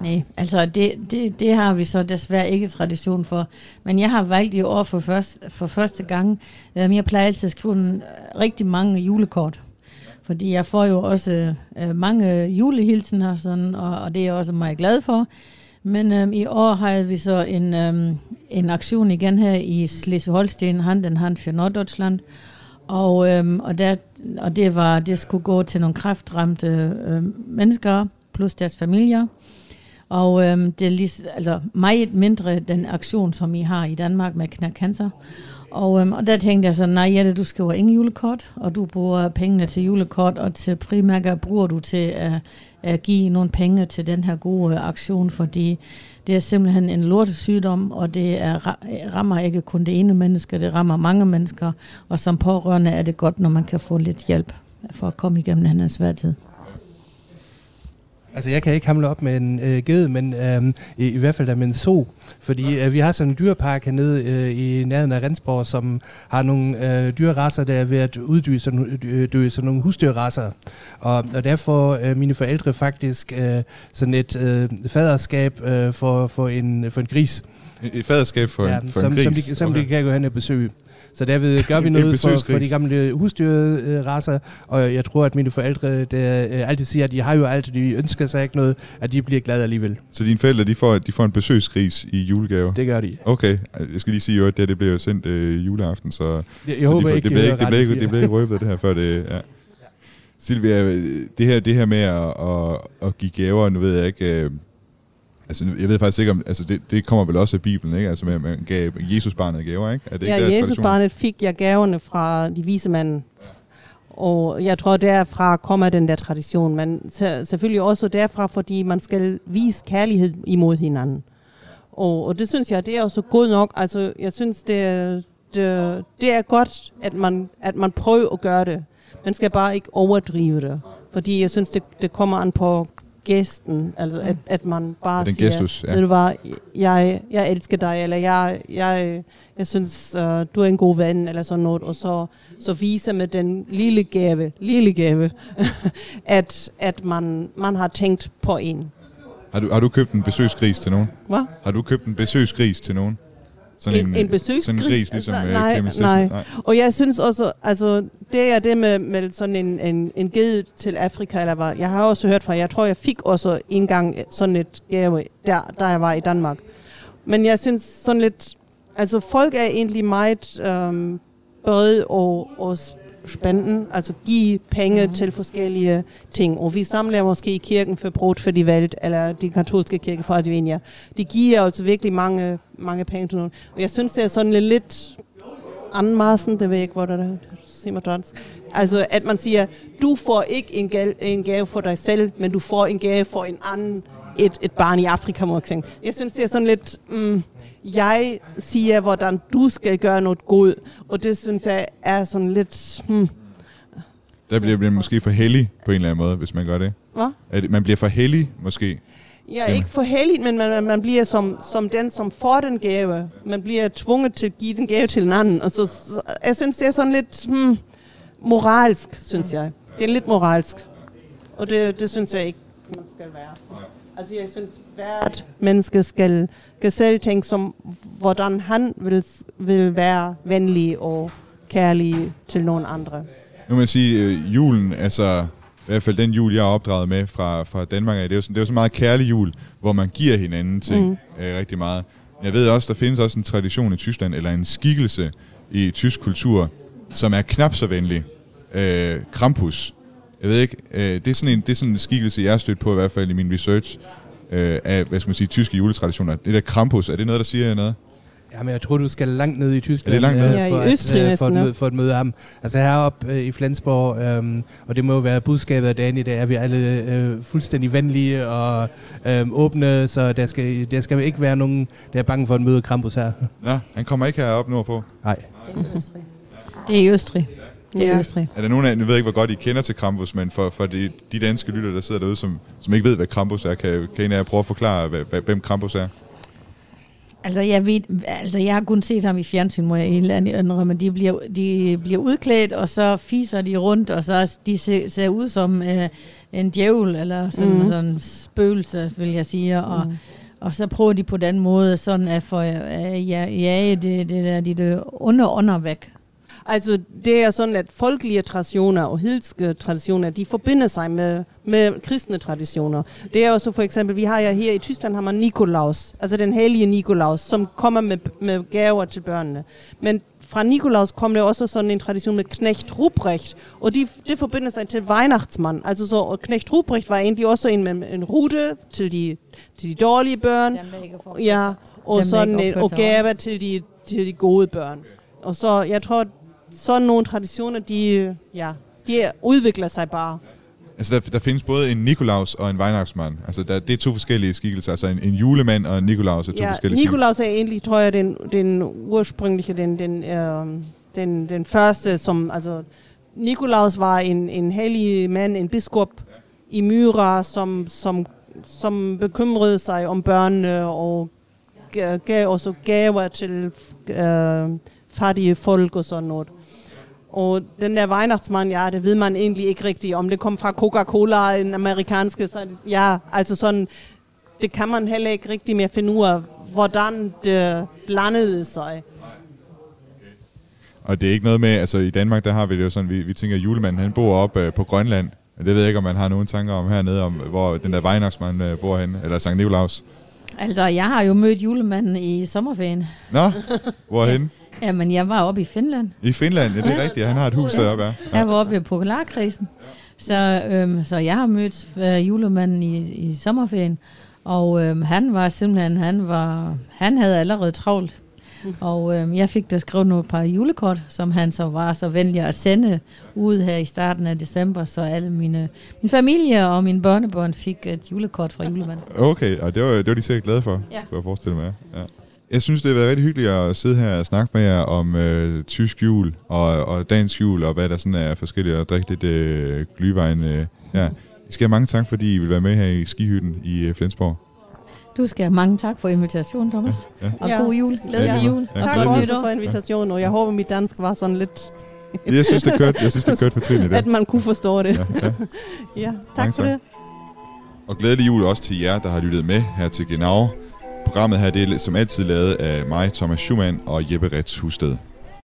Nej, altså det, det, det har vi så desværre ikke tradition for. Men jeg har valgt i år for, først, for første gang, øh, jeg plejer altid at skrive en, øh, rigtig mange julekort. Fordi jeg får jo også øh, mange julehilsener, sådan, og, og det er jeg også meget glad for. Men øh, i år har vi så en, øh, en aktion igen her i Slesvig-Holsten, Handen Hand for Norddeutschland. Og, øh, og, der, og det, var, det skulle gå til nogle kræftramte øh, mennesker, plus deres familier. Og øhm, det er lige, altså meget mindre den aktion, som I har i Danmark med knæk cancer. Og, øhm, og der tænkte jeg så, nej Jette, du skriver ingen julekort, og du bruger pengene til julekort, og til primærker bruger du til at, at give nogle penge til den her gode øh, aktion, fordi det er simpelthen en lortesygdom, og det er, rammer ikke kun det ene menneske, det rammer mange mennesker, og som pårørende er det godt, når man kan få lidt hjælp for at komme igennem den her svær tid. Altså, jeg kan ikke hamle op med en øh, ged, men øh, i, i hvert fald der med en so. Fordi øh, vi har sådan en dyrepark hernede øh, i nærheden af Rensborg, som har nogle øh, dyrerasser, der er ved at uddø sådan, øh, sådan nogle husdyrrasser. Og, og derfor øh, mine forældre faktisk øh, sådan et øh, faderskab øh, for, for, en, for en gris. Et faderskab for, ja, en, for som, en gris? Som de, som okay. de kan gå hen og besøge. Så derved gør vi [LAUGHS] noget for, for de gamle husdyrraser, og jeg tror, at mine forældre der, øh, altid siger, at de har jo alt, de ønsker sig ikke noget, at de bliver glade alligevel. Så dine forældre, de får, de får en besøgsgris i julegave? Det gør de. Okay, jeg skal lige sige at det, det bliver jo sendt øh, juleaften, så, jeg, jeg så håber de får, ikke, det bliver ikke, det bliver ikke, det bliver ikke røbet det her før det, ja. Silvia, det her, det her med at, at, at give gaver, nu ved jeg ikke, øh, Altså, jeg ved faktisk ikke om... Altså, det, det kommer vel også af Bibelen, ikke? Altså, man, man gav Jesus barnet gaver, ikke? Er det ikke Ja, Jesus barnet fik jeg gaverne fra de vise mænd. Og jeg tror, derfra kommer den der tradition. Men se- selvfølgelig også derfra, fordi man skal vise kærlighed imod hinanden. Og, og det synes jeg, det er også godt nok. Altså, jeg synes, det er, det, det er godt, at man, at man prøver at gøre det. Man skal bare ikke overdrive det. Fordi jeg synes, det, det kommer an på gæsten. Altså, at, at man bare den siger, gestus, ja. ved du hvad, jeg, jeg elsker dig, eller jeg, jeg, jeg synes, uh, du er en god ven, eller sådan noget. Og så, så viser med den lille gave, lille gave, [LAUGHS] at, at man, man har tænkt på en. Har du, har du købt en besøgsgris til nogen? Hvad? Har du købt en besøgsgris til nogen? En, en besøgsgris? Sådan en gris, ligesom altså, øh, nej, Clemens nej. Nielsen? Og jeg synes også, altså det er det med, med sådan en, en, en ged til Afrika, eller hvad. Jeg har også hørt fra, jeg tror jeg fik også en gang sådan et gave, der, der jeg var i Danmark. Men jeg synes sådan lidt, altså folk er egentlig meget øhm, både og, og spenden, altså give penge mm. til forskellige ting. Og vi samler måske i kirken for Brot for de Welt, eller de katolske kirke for Advenia. De giver altså virkelig mange, mange penge til nogen. Og jeg synes, det er sådan lidt, anmassen, det ved jeg ikke, hvor det er, siger man dansk. Altså, at man siger, du får ikke en gave, en gave for dig selv, men du får en gave for en anden, et, et barn i Afrika, må jeg sige. Jeg synes, det er sådan lidt, mm, jeg siger, hvordan du skal gøre noget godt, og det synes jeg er sådan lidt, hmm, Der bliver man måske for heldig på en eller anden måde, hvis man gør det. Hvad? Det man bliver for heldig, måske. Ja, ikke for heldigt, men man, man bliver som, som den, som får den gave. Man bliver tvunget til at give den gave til en anden. Altså, så, jeg synes, det er sådan lidt hmm, moralsk, synes jeg. Det er lidt moralsk. Og det, det synes jeg ikke, man skal være. Altså, jeg synes, hvert menneske skal, skal selv tænke som, hvordan han vil, vil være venlig og kærlig til nogen andre. Nu må jeg sige, øh, julen, altså i hvert fald den jul, jeg er opdraget med fra, fra Danmark det er jo sådan, det er jo så meget kærlig jul, hvor man giver hinanden ting mm. øh, rigtig meget. Jeg ved også, der findes også en tradition i Tyskland, eller en skikkelse i tysk kultur, som er knap så venlig. Øh, Krampus. Jeg ved ikke, øh, det, er sådan en, det er sådan en skikkelse, jeg har stødt på i hvert fald i min research øh, af, hvad skal man sige, tyske juletraditioner. Det der Krampus, er det noget, der siger jer noget? Jamen, jeg tror, du skal langt ned i Tyskland. Er det langt ned? øh, Ja, i for, at, Østrig øh, for, at ja. møde, for at møde ham. Altså heroppe øh, i Flensborg, øhm, og det må jo være budskabet af dagen i dag, er vi alle øh, fuldstændig venlige og øh, åbne, så der skal, der skal ikke være nogen, der er bange for at møde Krampus her. Nå, han kommer ikke herop nordpå. Nej. Det er i Østrig. Det er Ja. I Østrig. Er der nogen af, nu ved jeg ikke, hvor godt I kender til Krampus, men for, for de, de danske lytter, der sidder derude, som, som ikke ved, hvad Krampus er, kan, kan en af jer prøve at forklare, hvad, hvad, hvem Krampus er? Altså jeg, ved, altså, jeg har kun set ham i fjernsyn, må jeg helt ærligt indrømme. De bliver, de bliver udklædt, og så fiser de rundt, og så de ser, ser ud som øh, en djævel, eller sådan, mm. sådan en spøgelse, vil jeg sige. Og, Mm. og så prøver de på den måde sådan at få øh, ja, jage det, det der, de der onde ånder væk. Altså, det er sådan, at folkelige traditioner og hedenske traditioner, de forbinder sig med, med kristne traditioner. Det er også for eksempel, vi har ja her i Tyskland, har man Nikolaus, altså den hellige Nikolaus, som kommer med, med gaver til børnene. Men fra Nikolaus kom der også sådan en tradition med Knecht Ruprecht, og de, det forbinder sig til Weihnachtsmann. Altså så, Knecht Ruprecht var egentlig også en en rute til de, til de dårlige børn, ja, og der sådan og gaver til de, til de gode børn. Og så, jeg tror, sådan nogle traditioner, de, ja, de udvikler sig bare. Altså, der, der findes både en Nikolaus og en Weihnachtsmann. Altså, der, det er to forskellige skikkelser. Altså, en, en julemand og en Nikolaus er to Ja, forskellige Nikolaus er egentlig, tror jeg, den, den ursprüngliche, den, den, øh, den, den første, som, altså, Nikolaus var en, en hellig mand, en biskop i Myra, som, som, som bekymrede sig om børnene og ga- gav også gaver til øh, fattige folk og sådan noget. Og den der Weihnachtsmann, ja, det ved man egentlig ikke rigtigt, om det kom fra Coca-Cola, en amerikanske, så det, ja, altså sådan, det kan man heller ikke rigtig mere finde ud af, hvordan det blandede sig. Og det er ikke noget med, altså i Danmark, der har vi det jo sådan, vi, vi tænker, at julemanden, han bor op øh, på Grønland. Men det ved jeg ikke, om man har nogen tanker om hernede, om hvor den der Weihnachtsmann øh, bor henne, eller Sankt Nikolaus. Altså, jeg har jo mødt julemanden i sommerferien. Nå, [LAUGHS] hvorhen? Jamen, jeg var oppe i Finland. I Finland, ja, det er rigtigt. Han har et hus deroppe, ja. Jeg var oppe ved Polarkrisen. Så, øhm, så jeg har mødt øh, julemanden i, i sommerferien. Og øhm, han var simpelthen, han, var, han havde allerede travlt. Og øhm, jeg fik da skrevet nogle par julekort, som han så var så venlig at sende ud her i starten af december, så alle mine min familie og mine børnebørn fik et julekort fra julemanden. Okay, og det var, det var de sikkert glade for, Ja. kunne jeg forestille mig. Ja. Jeg synes, det har været rigtig hyggeligt at sidde her og snakke med jer om øh, tysk jul og, og dansk jul, og hvad der sådan er forskelligt, og drikke lidt øh, glyvejen. Øh, ja. I skal have mange tak, fordi I vil være med her i skihytten i øh, Flensborg. Du skal have mange tak for invitationen, Thomas. Ja, ja. Og Ja. god jul. Glædelig Ja, jul. ja, Tak også for invitationen, og jeg håber, mit dansk var sådan lidt... [LAUGHS] Jeg synes, det kørte, jeg synes, det kørte fortrinligt. At det. man kunne forstå det. Ja, ja. [LAUGHS] Ja, tak Mange for tak. det. Og glædelig jul også til jer, der har lyttet med her til Genau. Programmet her det er som altid lavet af mig, Thomas Schumann og Jeppe Rets Husted.